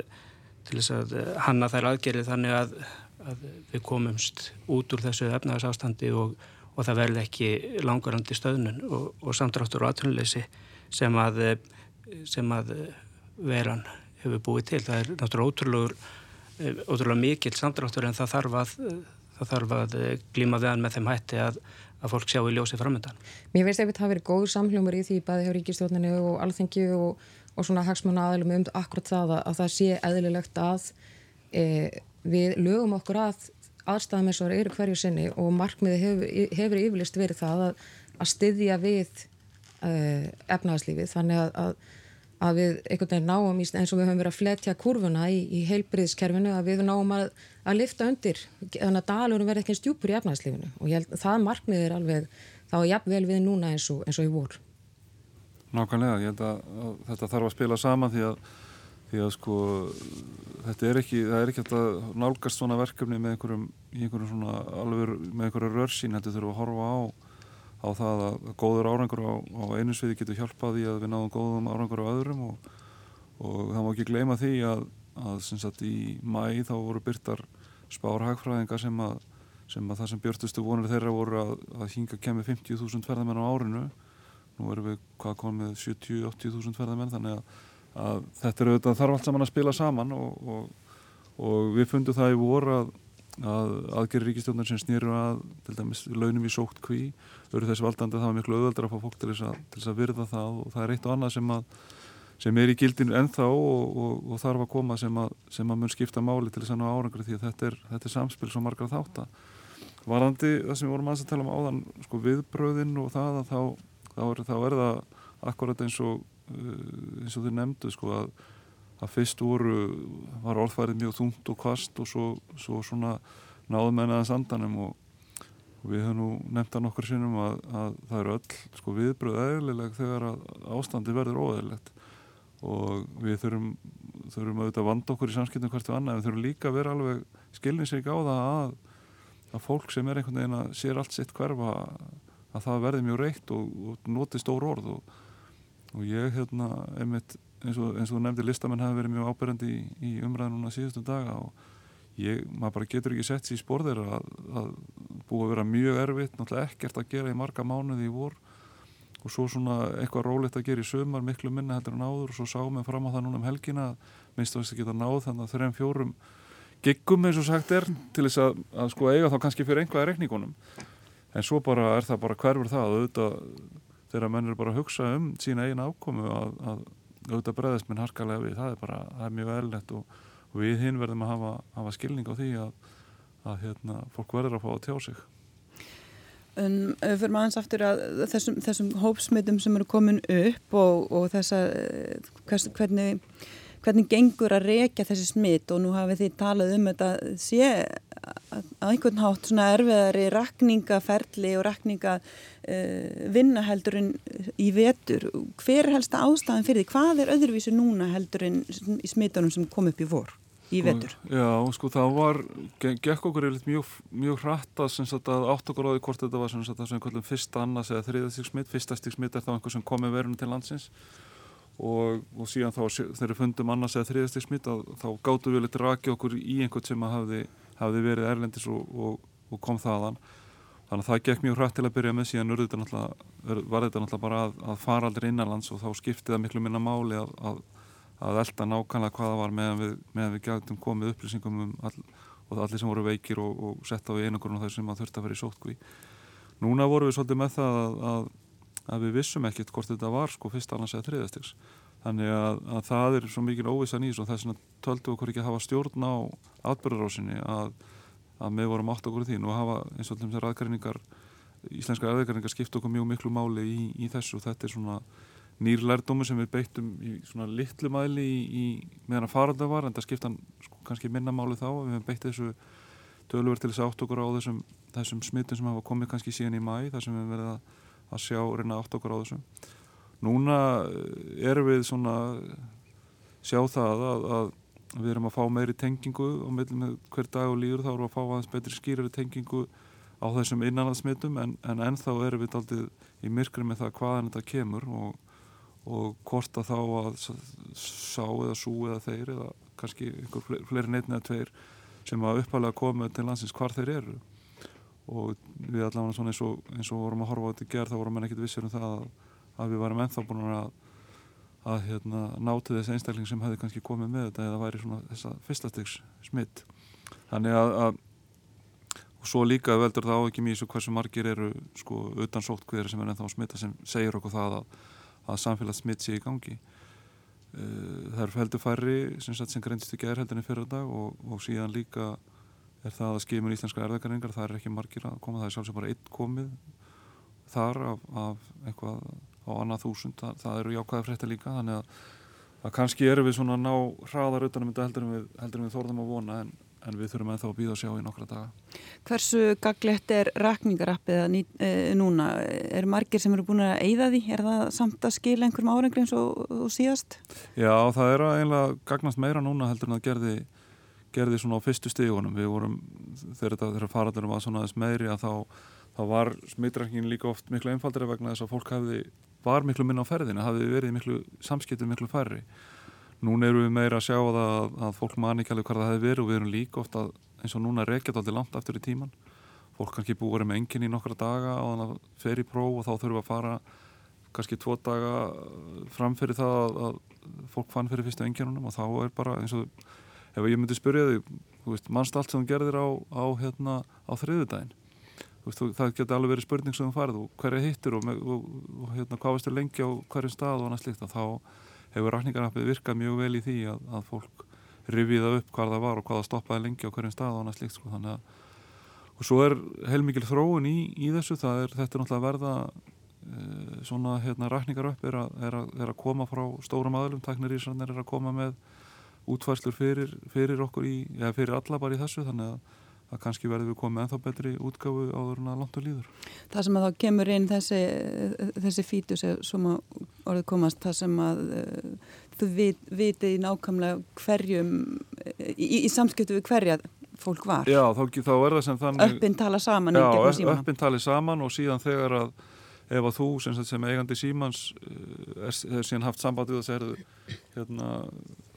til þess að hanna þær aðgerið þannig að, að við komumst út úr þessu efnaðsástandi og, og það verði ekki langarandi stöðnun og, og samtráttur og aðtunleysi sem að sem að veran hefur búið til. Það er náttúrulega ótrúlega, ótrúlega mikil samtráttur en það þarf að, það þarf að glíma við hann með þeim hætti að að fólk sjá í ljósi framöndan. Mér veist ef þetta hafi verið góð samhljómar í því bæði hjá ríkistjóðninu og alþengi og, og svona hagsmanna aðlum um akkurat það að, að það sé eðlilegt að e, við lögum okkur að og eru hverju sinni og markmiði hefur, hefur yfirlist verið það að, að styðja við e, efnaðarslífið þannig að, að við einhvern veginn náum eins og við höfum verið að fletja kurvuna í, í heilbriðskerfinu að við náum að að lifta undir, þannig að dalurum verði ekki stjúpur í efnæðslífinu og held að það markmið er alveg, þá jafnvel við núna eins og, eins og í vor. Nákvæmlega, ég held að, að þetta þarf að spila saman því að, því að sko þetta er ekki, það er ekki að nálgast svona verkefni með einhverjum, einhverjum svona alveg með einhverju rörsín, þetta þurfum að horfa á á það að góður árangur á, á einu sviði getur hjálpað í að við náðum góðum árangur á öðrum og, og það má ekki gleyma því að, að sagt í mæ þá voru byrtar spárhagfræðinga sem að, sem að það sem björnustu vonur þeirra voru að, að hinga kemur 50.000 ferðamenn á árinu. Nú erum við hvað komið 70-80.000 ferðamenn þannig að, að þetta er auðvitað þarf allt saman að spila saman og, og, og við fundum það í voru að að aðgerri ríkistjóðnar sem snýru að til dæmis launum í sótt kví eru þessi valdandi að það var miklu auðvöldar að fá fólk til þess að, til þess að virða það og það er eitt og annað sem að sem er í gildinu ennþá og, og, og þarf að koma sem að, sem að mun skipta máli til þess að ná árangri því að þetta er, þetta er samspil svo margar þátt að varandi það sem við vorum að tala um áðan sko, viðbröðin og það að þá, þá, er, þá er það akkurat eins og uh, eins og þið nefndu sko að, að fyrst voru var orðfærið mjög þungt og kvast og svo, svo svona náðum ennaðans andanum og og við höfum nú nefnt að nokkur sinnum að, að það eru öll sko, viðbröð eðlileg þegar ástandi verður óeðlilegt. Og við þurfum, þurfum auðvitað að vanda okkur í samskiptum hvert og annað en við þurfum líka að vera alveg skilninsvík á það að, að fólk sem er einhvern veginn að sér allt sitt hverfa að það verði mjög reitt og, og noti stór orð og, og ég hérna einmitt eins og, eins og nefndi listamenn hafi verið mjög áberandi í, í umræðinuna síðustu daga og ég, maður bara getur ekki sett sér í spórðir að, að búið að vera mjög erfitt, náttúrulega ekkert að gera í marga mánuði í vor og svo svona eitthvað rólegt að gera í sömar miklu minna heldur en áður og svo sáum við fram á það núna um helgina minnst að við geta náð þannig að þreim fjórum giggum eins og sagt er til þess að, að sko eiga þá kannski fyrir einhverja rekningunum en svo bara er það bara hverfur það. Auðvitað þegar menn er bara að hugsa um sína eigin ákomu að, að auðvitað breðast minn harkalega við, það er bara það er mjög eðlert og, og við hinn verðum að hafa, hafa skilning á því að, að hérna, fólk verður að fá að tjá sig. En fyrir maður eins aftur að þessum, þessum hópsmitum sem eru komin upp og, og þessa, hvers, hvernig, hvernig gengur að rekja þessi smitt og nú hafið þið talað um þetta sé að einhvern hátt svona erfiðari rakningaferli og rakninga uh, vinnaheldurinn í vetur. Hver er helsta ástæðan fyrir því? Hvað er öðruvísu núna heldurinn í smittunum sem kom upp í vor? í vetur. Já, sko það var, gekk okkur mjög, mjög hratt að, átt okkur á því hvort þetta var sem það sem kallum fyrsta annars eða þriðastík smitt, fyrsta stík smitt er þá einhver sem kom með verunum til landsins og, og síðan þá þegar við fundum annars eða þriðastík smitt þá gáttu við litið raki okkur í einhvern sem hafði, hafði verið erlendis og, og, og kom þaðan. Þannig að það gekk mjög hratt til að byrja með síðan þetta var þetta náttúrulega bara að, að fara aldrei innanlands og þá skipti það miklu minna máli að, að að elda nákvæmlega hvaða var meðan við, meðan við gætum komið upplýsingum um all, og allir sem voru veikir og, og sett á í einangurinn og þau sem að þurfti að vera í sótkví. Núna vorum við svolítið með það að, að, að við vissum ekkert hvort þetta var sko fyrst annars eða þriðastiks. Þannig að, að það er svo mikil óvissan í og þess vegna töldu okkur ekki að hafa stjórn á atbyrðarásinni að, að við vorum átt okkur í því. Nú hafa eins og þessar aðgæringar, íslenska aðgæringar skipt okkur mjög miklu máli í, í þessu og þetta er svona nýr lærdómi sem við beittum í svona litlu mæli í, í meðan að faranda var en það skipta sko, kannski minna máli þá við hefum beitt þessu tölver til þess að átt okkur á þessum, þessum smittum sem hafa komið kannski síðan í mæ þar sem við verið að, að sjá reyna átt okkur á þessum núna eh, erum við svona sjá það að, að við erum að fá meiri tengingu og með hver dag og líður þá erum við að fá aðeins betri skýrari tengingu á þessum innanlandsmittum en, en ennþá erum við aldrei í myrkri með það hvaðan þetta kemur og og hvort að þá að sá eða sú eða þeir eða kannski einhver fleiri neittni eða tveir sem að uppalega koma til landsins hvar þeir eru og við allavega svona eins og, eins og vorum að horfa á þetta í gerð þá vorum við ekkert vissir um það að, að við varum enþá búin að, að hérna, náti þessi einstakling sem hefði kannski komið með þetta eða væri svona þessa fyrstastegs smitt þannig að, að og svo líka veldur það á ekki mjög hversu margir eru sko utan sótt hverju sem er ennþá smitta sem segir okkur það að að samfélagsmitt sé í gangi. Eh, það er heldur færri sem, sem greinst í gerðheldinni fyrir dag og, og síðan líka er það að skimur íslenska erðagaringar það er ekki margir að koma, það er sjálfsög bara einn komið þar af, af eitthvað á annað þúsund það, það eru jákvæða frétta líka þannig að, að kannski eru við svona að ná hraðar utanum þetta heldur en við, við þorðum að vona en en við þurfum ennþá að býða að sjá í nokkra daga. Hversu gaglegt er rakningarappið e, núna? Er margir sem eru búin að eigða því? Er það samt að skila einhverjum árengri eins og, og síðast? Já, það er að eiginlega gagnast meira núna heldur en að gerði, gerði svona á fyrstu stígunum. Við vorum, þegar þetta faradurum var svona aðeins meiri að þá, þá var smittrækningin líka oft miklu einfaldri vegna þess að fólk hefði, var miklu minna á ferðinu, hafði verið miklu samskiptið miklu færri Núna eru við meira að sjá að, að fólk man ekki alveg hvað það hefði verið og við erum líka ofta eins og núna reykjað alltaf langt aftur í tíman. Fólk kannski búið með enginn í nokkra daga og þannig að fer í próf og þá þurfum við að fara kannski tvo daga framfyrir það að, fólk fann fyrir fyrstu enginunum og þá er bara eins og ef ég myndi spyrja þig, þú mannst allt sem þú gerðir á, á, hérna, á þriðudaginn. Veist, það getur alveg verið spurning sem þú farið og hverja hittir og, og, og hérna, hvað veist þér lengi á hverjum stað og annað slíkt að þá hefur rækningarnappið virkað mjög vel í því að, að fólk rifiða upp hvað það var og hvað það stoppaði lengi á hverjum stað og annað slikt sko þannig að og svo er heilmikil þróun í, í þessu það er þetta er náttúrulega verða e, svona hérna rækningar upp er er, er að koma frá stórum aðlum taknir í sannir er að koma með útfærslur fyrir, fyrir okkur í, eða fyrir alla bara í þessu þannig að að kannski verður við komið ennþá betri útgáfu áður en að langt og líður. Það sem að þá kemur inn þessi, þessi fítus sem að orðið komast, það sem að uh, þú vit, vitið í nákvæmlega hverjum í, í samskiptu við hverja fólk var. Já, þá, þá er það sem þannig... Öppin tala saman. Já, öppin tala saman og síðan þegar að ef að þú sem, sem eigandi símans eh, er, er síðan haft samband við að segja hérna,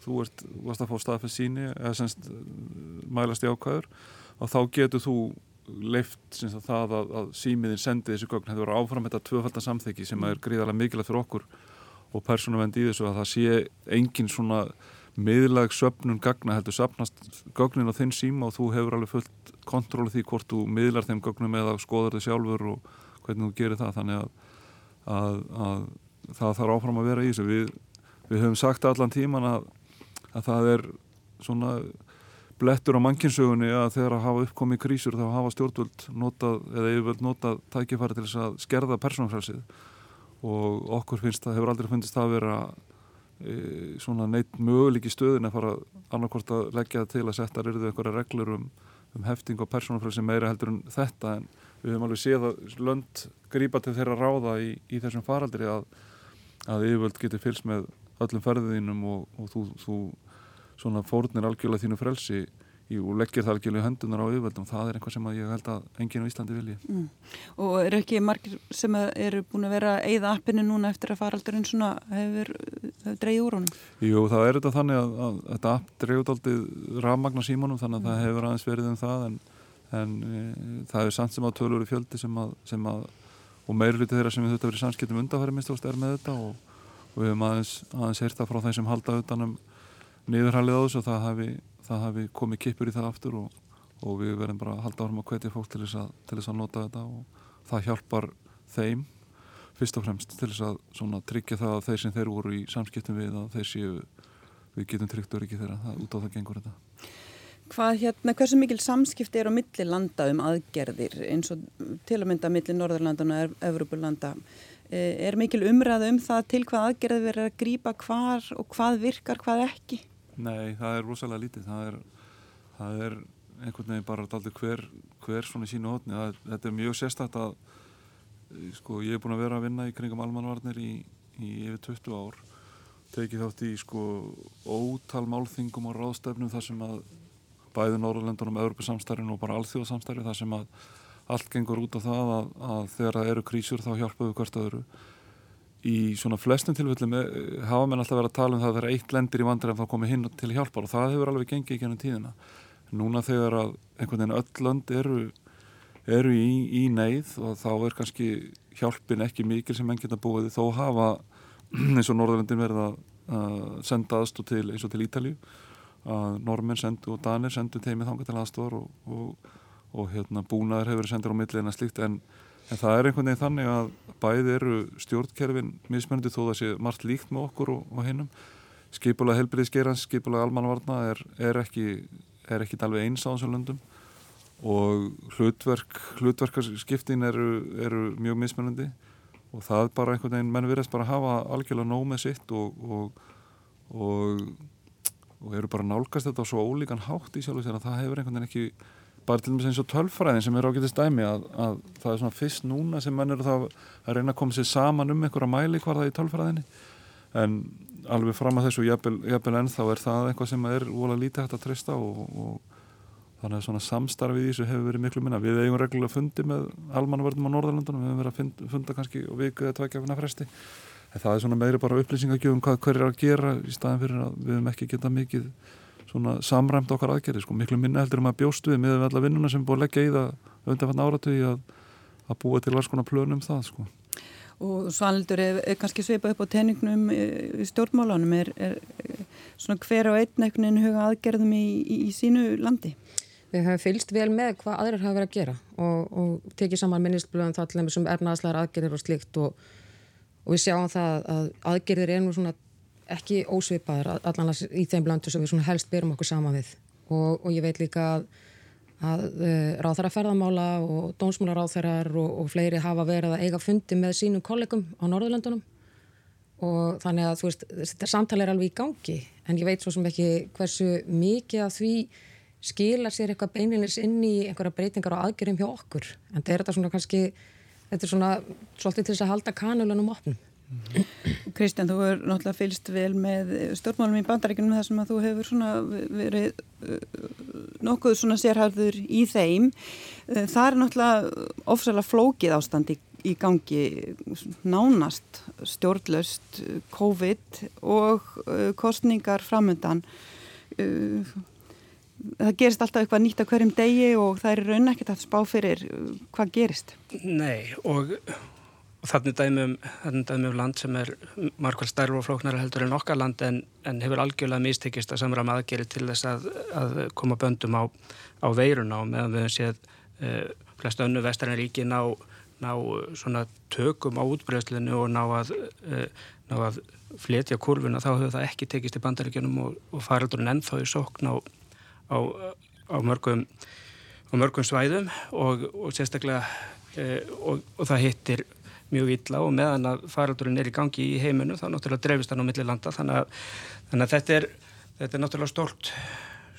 þú ert, varst að fá staðfæst síni eða semst mælast í ákvæður og þá getur þú leift það að, að símiðin sendi þessu gögn, voru áfram þetta tvöfaldar samþyggi sem er gríðarlega mikilvægt fyrir okkur og persónavend í þessu að það sé engin svona miðlag söpnun gagna heldur söpnast gögnin á þinn síma og þú hefur alveg fullt kontróli því hvort þú miðlar þeim gögnum eða skoður þið sjálfur og hvernig þú gerir það þannig að, að, að það þarf áfram að vera í þessu. Við, við höfum sagt allan tíman að, að það er svona blettur á mannkinsögunni að þegar að hafa uppkomið krísur þá hafa stjórnvöld notað eða yfirvöld notað tækifæri til þess að skerða persónafrælsið og okkur finnst það, hefur aldrei fundist það að vera e, svona neitt möguleik í stöðin að fara annarkort að leggja til að setja ryrðu einhverja reglur um, um hefting og persónafrælsið meira heldur en þetta. En við höfum alveg séð að lönd grípa til þeirra ráða í, í þessum faraldri að, að yfirvöld getur fylgst með öllum ferðinum og, og þú, þú svona fórnir algjörlega þínu frelsi í, og leggir það algjörlega hendunar á yfirvöldum það er eitthvað sem ég held að enginn á Íslandi vilji mm. Og eru ekki margir sem eru búin að vera eigða appinu núna eftir að faraldurinn svona hefur, hefur dreyið úr honum? Jú, það er þetta þannig að, að þetta app dreyið aldrei rafmagna símanum þannig að mm. það hefur aðeins verið um það en, en e, það er samt sem að tölur í fjöldi sem að, sem að og meirluti þeirra sem við þurfum að vera í samskiptum undarfæri minnst er með þetta og og við hefum aðeins, aðeins heyrta frá þeim sem halda utanum niðurhælið á þessu og það hafi, það hafi komið kipur í það aftur og, og við verðum bara að halda árum að hvetja fólk til þess að, til þess að nota þetta og það hjálpar þeim fyrst og fremst til þess að tryggja það að þeir sem þeir voru í samskiptum við að þeir séu, við getum tryggt öryggi þeirra, það, út á það gengur þetta. Hvað hérna, hversu mikil samskipti er á milli landa um aðgerðir eins og til að mynda milli Norðurlandana og Evropulanda? Eh, er mikil umræða um það til hvað aðgerði verið að grýpa hvar og hvað virkar, hvað ekki? Nei, það er rosalega lítið. Það er, það er einhvern veginn bara aldrei hver, hver svona sínu hótni. Þetta er mjög sérstætt að sko, ég hef búin að vera að vinna í kringum almanvarnir í, í yfir 20 ár. Tekið þátt í sko ótal málþingum og ráðstefnum þar sem að bæði Norrlöndunum, Európa-samstærinu og bara alþjóðsamstæri þar sem að allt gengur út á það að, að þegar það eru krísur þá hjálpa við hvert öðru. Í svona flestum tilfellum eh, hafa menn alltaf verið að tala um það að það er eitt lendir í vandræðum þá komið hinn til hjálpar og það hefur alveg gengið í gennum tíðina. Núna þegar að einhvern veginn öll lönd eru, eru í, í neyð og þá er kannski hjálpin ekki mikil sem enn geta búið þó hafa eins og Norðurlöndin verið að, senda aðstú til eins og til Ítalju að normenn sendu og danir sendu teimið þanga til aðstofar og, og, og hérna, búnaður hefur sendur á millin að slíkt en, en það er einhvern veginn þannig að bæði eru stjórnkerfin mismöndi þó það sé margt líkt með okkur og, og hinnum skipulega helbriðsgerans, skipulega almanvarna er, er ekki er ekki alveg eins á þessum löndum og hlutverk hlutverkarskiptin eru, eru mjög mismöndi og það bara einhvern veginn menn virðast bara að hafa algjörlega nóg með sitt og og og eru bara nálgast þetta á svo ólíkan hátt í sjálf og að það hefur einhvern veginn ekki bara til og með eins og tölfræðin sem er ágætist dæmi að, að það er svona fyrst núna sem mann eru það að reyna að koma sér saman um einhverja mæli hvar það í tölfræðinni. En alveg fram að þessu jafnvel ennþá er það eitthvað sem er óla lítið hægt að treysta og, og þannig að svona samstarfið í þessu hefur verið miklu minna. Við eigum reglulega fundi með almanvörðum á Norðurlandunum við hefum verið að funda, kannski og eða tvækjafina fresti en það er svona meiri bara upplýsingagjöfum hvað hver er að gera í staðin fyrir að við hefum ekki getað mikið svona samræmt okkar aðgerði sko, miklu minna heldur um að bjóstu við með alla vinnuna sem búið að leggja í það undanfann áratu í að, að búa til alls konar plönum það sko. Og Svaldur er, er kannski sveipað upp á teningnum í stjórnmálanum er, er svona hver á einn einhvern veginn huga aðgerðum í, í, í sínu landi? Við höfum fylst vel með hvað aðrir hafa verið að ggera og, og tekið saman minnistblöðum það til þessum ernaðslegar aðgerðir og slikt og og við sjáum það að aðgerðir er nú svona ekki ósvipaður allanlega í þeim blandu sem við svona helst byrjum okkur sama við. Og, og ég veit líka að, að eh, ráþæra ferðamála og dónsmúla ráþærar og, og fleiri hafa verið að eiga fundi með sínum kollegum á Norðurlandunum og þannig að þú veist þetta samtali er alveg í gangi. En ég veit svo sem ekki hversu mikið að því skila sér eitthvað beininlegs inn í einhverja breytingar og aðgerðum hjá okkur. En þetta er þetta svona kannski þetta er svona svolítið til þess að halda kanulunum opnum. Kristján, þú er náttúrulega fylst vel með stjórnmálum í bandaríkunum þar sem að þú hefur verið uh, nokkuð svona sérhæfður í þeim. Uh, það er náttúrulega ofsalega flókið ástand í, í gangi nánast stjórnlaust COVID og uh, kostningar framöndan það gerist alltaf eitthvað nýtt á hverjum degi og það er raun ekkert að spá fyrir uh, hvað gerist. Nei og, og þannig dæmum, dæmum land sem er margvæl stærf og flóknara heldur en okkar land en, en hefur algjörlega mistekist að samra maðgeri til þess að, að koma böndum á, á veiruna og meðan við hefum séð uh, flest önnu vestarinn ríki ná, ná svona tökum á útbreyðslinu og ná að, uh, ná að fletja kurvuna þá hefur það ekki tekist í bandaríkjunum og, og faraldurinn ennþá í sókn á á, á mörgum, á mörgum svæðum og, og sérstaklega e, og, og það hittir mjög illa og meðan að faraldurinn er í gangi í heiminu þá náttúrulega dreifist hann á milli landa. Þannig að, þannig að þetta, er, þetta er náttúrulega stort,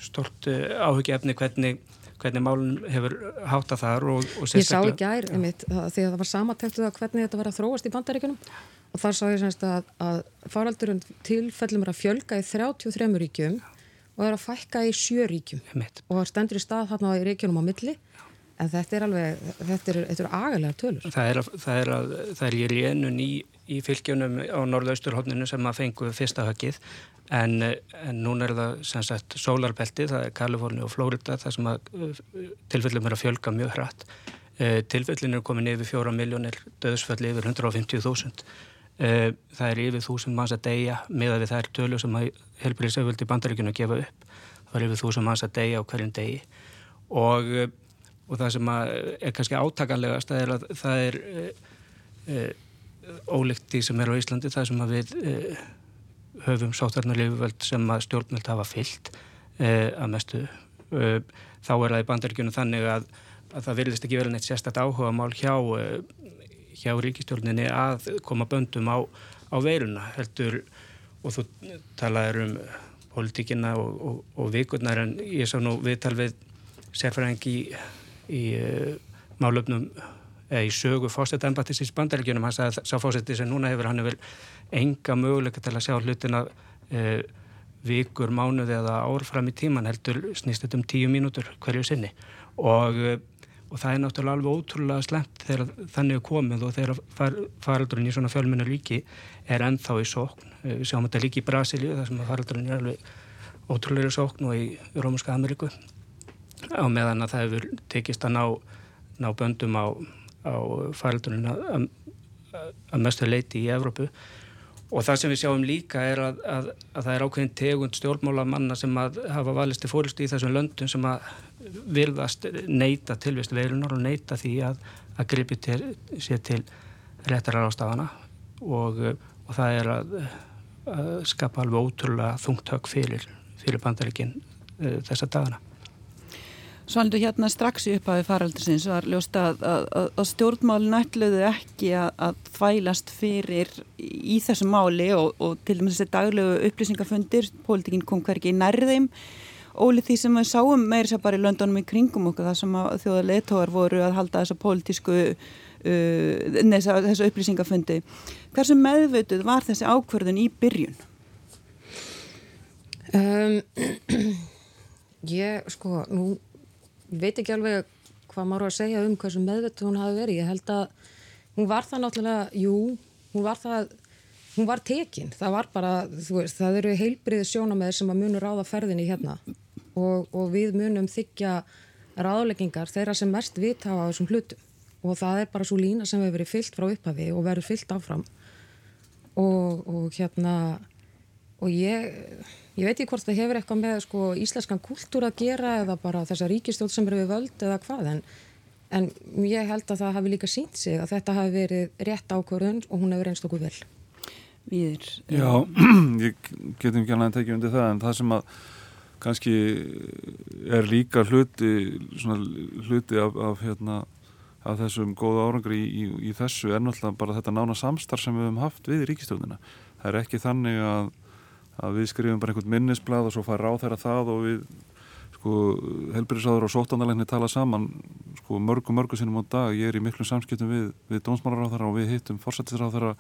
stort e, áhugjefni hvernig hvernig málun hefur hátta þar og, og sérstaklega... Ég sá ekki ær einmitt því að það var samatæktuð að hvernig þetta var að þróast í bandaríkunum og þar sá ég semst að, að faraldurinn tilfellum er að fjölga í 33 ríkjum og er að fækka í sjöríkjum og það stendur í stað þarna í ríkjunum á milli. En þetta er alveg, þetta er, þetta er agalega tölur. Það er, það er, að, það er í rénun í, í fylgjunum á norðausturhófninu sem að fengu fyrsta höggið. En, en núna er það sem sagt sólarbelti, það er Kaliforni og Flórida það sem að tilfellum er að fjölga mjög hratt. Tilfellin er komin yfir fjóra miljónir, döðsfalli yfir 150.000 uh, það er yfir þúsund manns að deyja með að við er tölu sem helbriðsauðvöldi bandaríkjunu gefa upp. Það er yfir þúsund manns að deyja á hverjum degi. Og, og það sem er kannski átakanlegast það er að það er ólíkt því sem er á Íslandi það sem við höfum sótarnarlífuvöld sem að stjórnvöld hafa fyllt að mestu. Þá er það í bandaríkjunu þannig að, að það virðist ekki verið neitt sérstaklega áhuga mál hjá, eh, hjá ríkistjórninni að koma böndum á, á veiruna heldur og þú talaður um politíkina og, og, og vikurnar en ég sá nú viðtal við sérfræðing í, í uh, málöfnum eða í sögu fósett ennbættis í bandaríkjunum. Hann sagði að sá fósetti sem núna hefur hann hefur enga möguleika til að sjá hlutina uh, vikur, mánuði eða ár fram í tíman heldur snýst þetta um tíu mínútur hverju sinni. Og, eh, og það er náttúrulega alveg ótrúlega slemt þegar þannig er komið og þegar far, faraldurinn í svona fjölmennar ríki er ennþá í sókn. Eh, við sjáum þetta líki í Brasilíu þar sem faraldurinn er alveg ótrúlega í sókn og í Rómuska Ameríku. Á meðan að það hefur tekist að ná, ná böndum á, á faraldurinn að mestu leiti í Evrópu Og það sem við sjáum líka er að, að, að það er ákveðin tegund stjórnmála manna sem hafa valist í fórist í þessum löndum sem að virðast neyta tilvist veirunar og neyta því að, að gripi til, sér til réttarar ástafana og, og það er að skapa alveg ótrúlega þungt högg fyrir, fyrir bandaríkinn uh, þessa dagana. Svaldu hérna strax í upphafi faraldursins var ljóst að, að, að stjórnmálin ætluðu ekki að, að þvælast fyrir í þessu máli og, og til dæmis þessi daglegu upplýsingafundir, pólitikinn kom hverki í nærðeim ólið því sem við sáum meira sér bara í löndunum í kringum okkur það sem að þjóða leðtógar voru að halda þessa pólitísku uh, nesa, þessu upplýsingafundi. Hversu meðvötuð var þessi ákverðin í byrjun? Um, ég, sko, nú veit ekki alveg hvað maður að segja um hversu meðvett hún hafi verið. Ég held að hún var það náttúrulega, jú, hún var það, hún var tekinn. Það var bara, veist, það eru heilbriði sjónameðir sem að munur ráða ferðinni hérna og, og við munum þykja ráðleggingar þeirra sem mest vita á þessum hlutum og það er bara svo lína sem hefur verið fyllt frá upphafi og verið fyllt áfram og, og hérna og ég Ég veit ekki hvort það hefur eitthvað með sko, íslenskan kultúr að gera eða bara þessa ríkistjóð sem eru við völd eða hvað en, en ég held að það hafi líka sínt sig að þetta hafi verið rétt ákvörðun og hún hefur reynst okkur vel. Víðir. Já, ég getum ekki alveg að tekja undir það en það sem að kannski er líka hluti, hluti af, af, hérna, af þessum góða árangri í, í, í þessu er náttúrulega bara þetta nána samstarf sem við hefum haft við ríkistjóðina. Það er ekki þannig að að við skrifum bara einhvern minnisblad og svo fær ráð þeirra það og við sko helbriðsáður og sótanalegni tala saman sko mörgu mörgu sinnum á dag. Ég er í miklu samskiptum við, við dónsmálaráþara og við hittum fórsættisráþara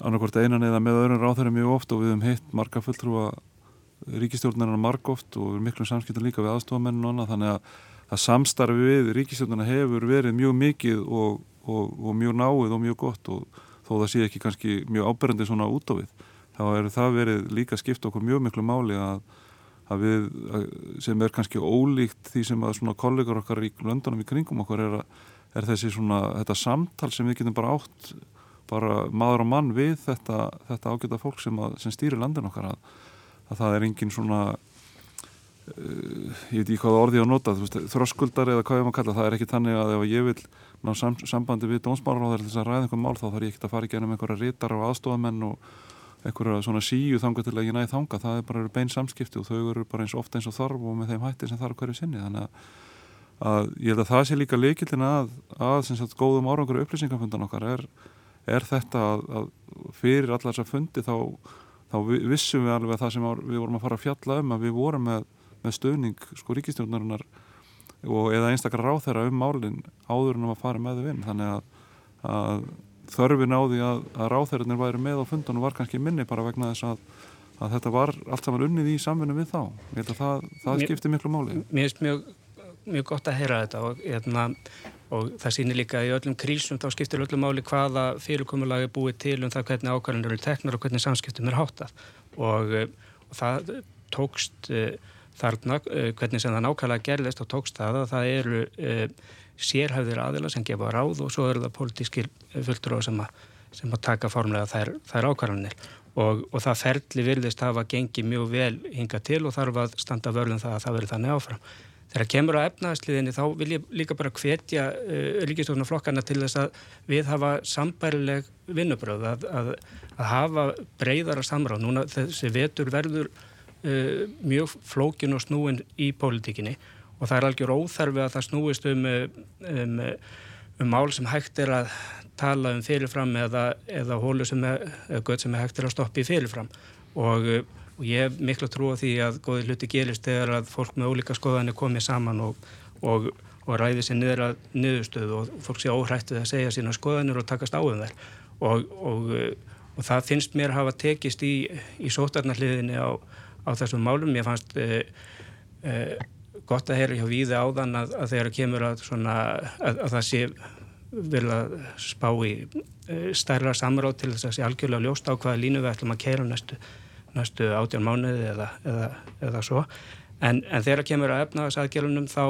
annarkvort einan eða með öðrun ráþara mjög oft og við hefum hitt marga fulltrúa ríkistjórnarnar marg oft og við miklu samskiptum líka við aðstofamennin og annað. Þannig að það samstarfi við ríkistjórnarna hefur verið mjög mikið og, og, og mjög náið og mjög gott og þó það sé ekki kannski mjög áberandi svona út á við þá er það verið líka skipt okkur mjög miklu máli að, að við, að, sem er kannski ólíkt því sem að svona kollegar okkar í löndunum í kringum okkur er, er þessi svona, þetta samtal sem við getum bara átt bara maður og mann við þetta, þetta ágæta fólk sem, að, sem stýrir landin okkar að, að það er engin svona uh, ég veit ekki hvað orði á nota veist, þröskuldar eða hvað ég maður kalla það er ekki tannig að ef ég vil ná sam, sambandi við dónsmálar og það er þess að ræða einhver mál þá þarf ég ekki að fara í genum einhverja rítar og aðstofamenn og einhverja svona síu þanga til að ég næði þanga það er bara bein samskipti og þau eru bara eins ofta eins og þarf og með þeim hætti sem þarf hverju sinni. Þannig að, að ég held að það sé líka leikildin að, að sagt, góðum árangur upplýsingafundan okkar er, er þetta að, að fyrir allar þess að fundi þá, þá vissum við alveg að það sem við vorum að fara að fjalla um að við vorum með, með stöðning sko ríkistjórnarinnar og eða einstakar ráð þeirra um málinn áður en að fara með þau inn. Þannig að þörfin á því að, að ráþæriðnir væri með á fundunum var kannski minni bara vegna þess að, að þetta var allt saman unnið í samfunnu við þá. Ég held að það, það skiptir miklu máli. Mér finnst mjög, mjög gott að heyra þetta og, hérna, og það sýnir líka í öllum krísum þá skiptir öllum máli hvaða fyrirkomulagi er búið til um það hvernig ákvæðanur eru teknar og hvernig samskiptum er háttað og, og það tókst uh, þarna, uh, hvernig sem það nákvæmlega gerðist og tókst það að það eru sérhæfðir aðila sem gefa ráð og svo eru það politískir fulltrúar sem sem að taka formlega þær, þær ákvarðanir og, og það ferli virðist hafa gengið mjög vel hinga til og þarf að standa vörðum það að það verður þannig áfram. Þegar kemur á efnaðsliðinni þá vil ég líka bara hvetja uh, ríkistofnarflokkana til þess að við hafa sambærileg vinnubröð að, að, að hafa breyðara samráð. Núna þessi vetur verður uh, mjög flókin og snúin í pólitíkinni og það er algjör óþarfi að það snúist um, um, um mál sem hægt er að tala um fyrirfram eða, eða hólu sem er, sem er hægt er að stoppa í fyrirfram og, og ég hef miklu trú á því að góði hluti gerist þegar að fólk með ólíka skoðanir komið saman og, og, og ræði sér niður að niðurstöðu og fólk sé óhrættið að segja sína skoðanir og takast á um þær og það finnst mér hafa tekist í, í sótarnarliðinni á, á þessum málum. Ég fannst eh, eh, gott að heyra hjá víði áðan að, að þegar kemur að, svona, að, að það sé vil að spá í e, stærra samráð til þess að sé algjörlega ljóst á hvaða línu við ætlum að keira næstu, næstu átján mánuði eða, eða, eða svo. En, en þegar kemur að efnaðsaðgjörunum þá,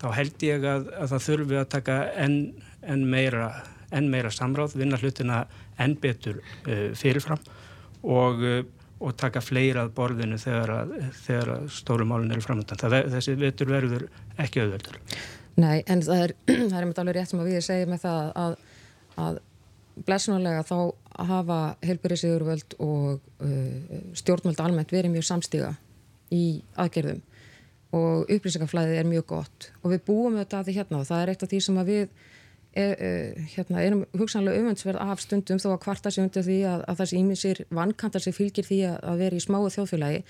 þá held ég að það þurfi að taka enn en meira, en meira samráð vinna hlutina enn betur uh, fyrirfram. Og uh, og taka fleira að borðinu þegar að, þegar að stóru málun eru framöndan. Þessi vetur verður ekki auðvöldur. Nei, en það er, það er alveg rétt sem að við segjum með það að, að blessunulega þá hafa helburiðsíðurvöld og uh, stjórnvöld almennt verið mjög samstíga í aðgerðum og upplýsingaflæðið er mjög gott og við búum þetta að því hérna og það er eitt af því sem að við er, uh, hérna, erum hugsanlega umöndsverð af stundum þó að kvarta sig undir því að, að þessi íminsir vankantar sem fylgir því að, að vera í smáu þjóðfélagi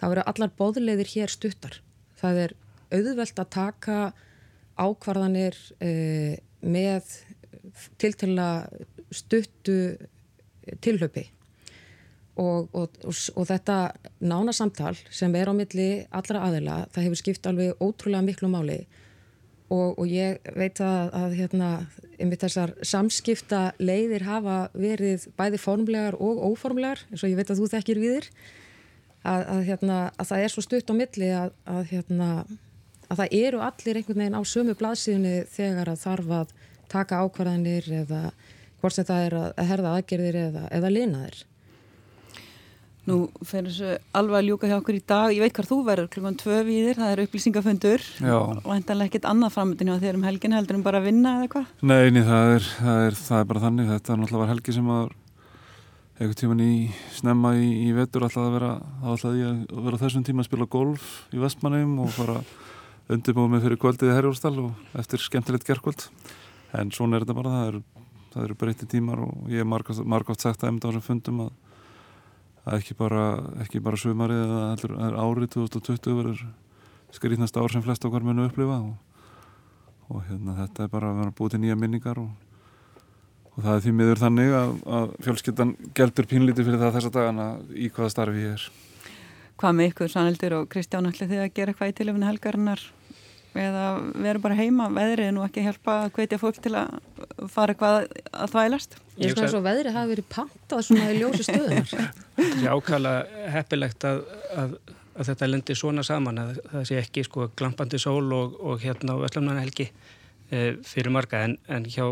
þá eru allar bóðleiðir hér stuttar. Það er auðvelt að taka ákvarðanir uh, með tiltala stuttu tilhaupi og, og, og, og þetta nána samtal sem er á milli allra aðila það hefur skipt alveg ótrúlega miklu máli og, og ég veit að, að hérna, einmitt þessar samskipta leiðir hafa verið bæði formlegar og óformlegar eins og ég veit að þú þekkir við þér að, að, hérna, að það er svo stutt á milli að hérna, það eru allir einhvern veginn á sömu blaðsíðunni þegar að þarf að taka ákvarðanir eða hvort sem það er að herða aðgerðir eða, eða linaðir Nú fer þessu alveg að ljúka hjá okkur í dag. Ég veit hvað þú verður klukkan tvö við þér, það er upplýsingafundur og endanlega ekkit annað framöndin á þér um helgin heldur um bara að vinna eða hvað? Nei, nei það, er, það, er, það er bara þannig. Þetta er náttúrulega helgi sem var einhvern tíman í snemma í, í vetur alltaf að vera, alltaf að vera þessum tíma að spila golf í vestmannum og fara undirbúið með fyrir kvöldið í Herjólstall og eftir skemmtilegt gerðkvöld. En svona er þetta bara, það eru er breytti tímar og ég hef margótt sagt að ekki bara, ekki bara sumarið eða heldur, árið 2020 verður skrítnast ár sem flest okkar munu upplifa og, og hérna, þetta er bara að vera búið til nýja minningar og, og það er því miður þannig að, að fjölskyttan geldur pínlítið fyrir það þessa dagana í hvaða starfi ég er. Hvað með ykkur, Sanneldur og Kristján, ætli þið að gera eitthvað í tilöfni helgarinnar eða vera bara heima, veðrið nú ekki hjálpa að hvetja fólk til að fara eitthvað að þvælast? Ég sko eins og veðrið hafi verið pantað svona í ljósi stöðunar. Það er ákala heppilegt að, að, að þetta lendir svona saman að það sé ekki sko glampandi sól og, og hérna á Veslamnana helgi e, fyrir marga en, en hjá,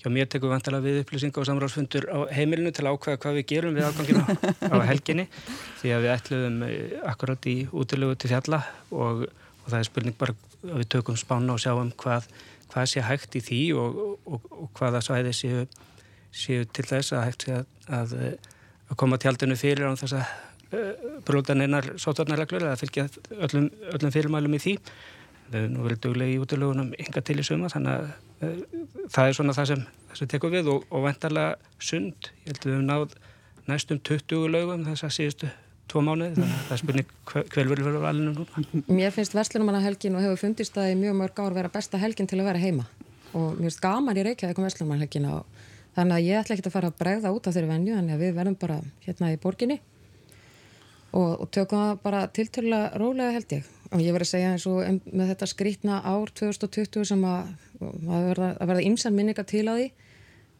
hjá mér tekum við vantala við upplýsinga og samráðsfundur á heimilinu til að ákvæða hvað við gerum við ágangina á helginni því að við ætluðum e, akkurat í útilögu til fjalla og, og það er spurning bara að við tökum spána og sjáum hvað, hvað sé hægt í því og, og, og hvaða svæði séu, séu til þess að hægt sé að, að, koma tjaldinu fyrir á þess að uh, brútan einar sótarnarreglur eða fylgja öllum, öllum fyrirmælum í því. Það er nú verið dögleg í útlögunum yngar til í suma þannig að uh, það er svona það sem, sem tekur við og, og vendarlega sund. Ég held að við hefum náð næstum 20 lögum þess að síðustu tvo mánuði, þannig að það er spurning hver verður verið valinu núna. Mér finnst Veslunumanna helgin og hefur fundist það í mjög mörg ár vera besta helgin til að vera heima. Og mér finnst gaman í Reykjavík um Veslunumanna helgin og þannig að ég ætla ekki að fara að bregða út á þeirri venju þannig að við verðum bara hérna í borginni. Og, og tökum það bara tilturlega rólega held ég. Og ég verði að segja eins og með þetta skrítna ár 2020 sem að, að verða, ymsan minninga til á því.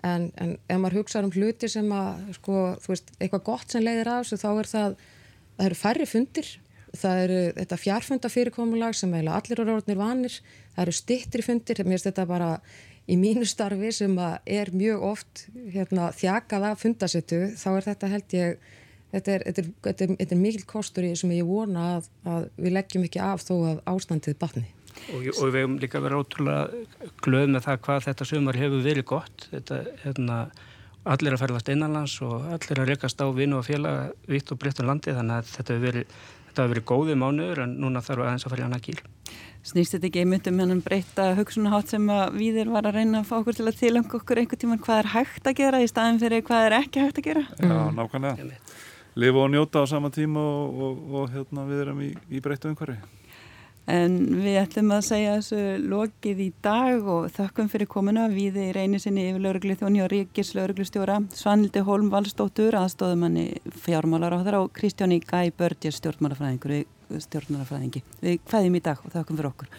En, en ef maður hugsaður um hluti sem að sko, veist, eitthvað gott sem leiðir af þessu þá er það það eru færri fundir það eru þetta fjarfundafyrirkomulag sem eiginlega allir eru orðnir vanir, það eru stittri fundir, mér finnst þetta bara í mínu starfi sem er mjög oft hérna, þjakað af fundasettu, þá er þetta held ég, þetta er, er, er, er mikil kostur sem ég vona að, að við leggjum ekki af þó að ástandið batni. Og, og við hefum líka verið ótrúlega glöð með það hvað þetta sumar hefur verið gott. Þetta, hérna, allir að ferðast innanlands og allir að rekast á vinu og félaga vitt og breyttum landi þannig að þetta hefur verið, þetta hefur verið góðið mánuður en núna þarf aðeins að fara í annað kýl. Snýst þetta ekki einmitt um hennan breyta hugsunahátt sem að viðir var að reyna að fá okkur til að tilanga okkur einhver tíman hvað er hægt að gera í staðin fyrir hvað er ekki hægt að gera? Já, nákvæmlega. Lifa og njóta á sama tíma og, og, og hérna, við erum í, í breyttu umhverfi. En við ætlum að segja þessu lokið í dag og þökkum fyrir komuna við í reyni sinni yfir lauruglu þjóni og Ríkis lauruglustjóra Svanildi Holm Valstóttur aðstóðumanni fjármálar á þeirra og Kristjáni Gæ Börgir stjórnmálafræðingi. Við hvaðjum í dag og þökkum fyrir okkur.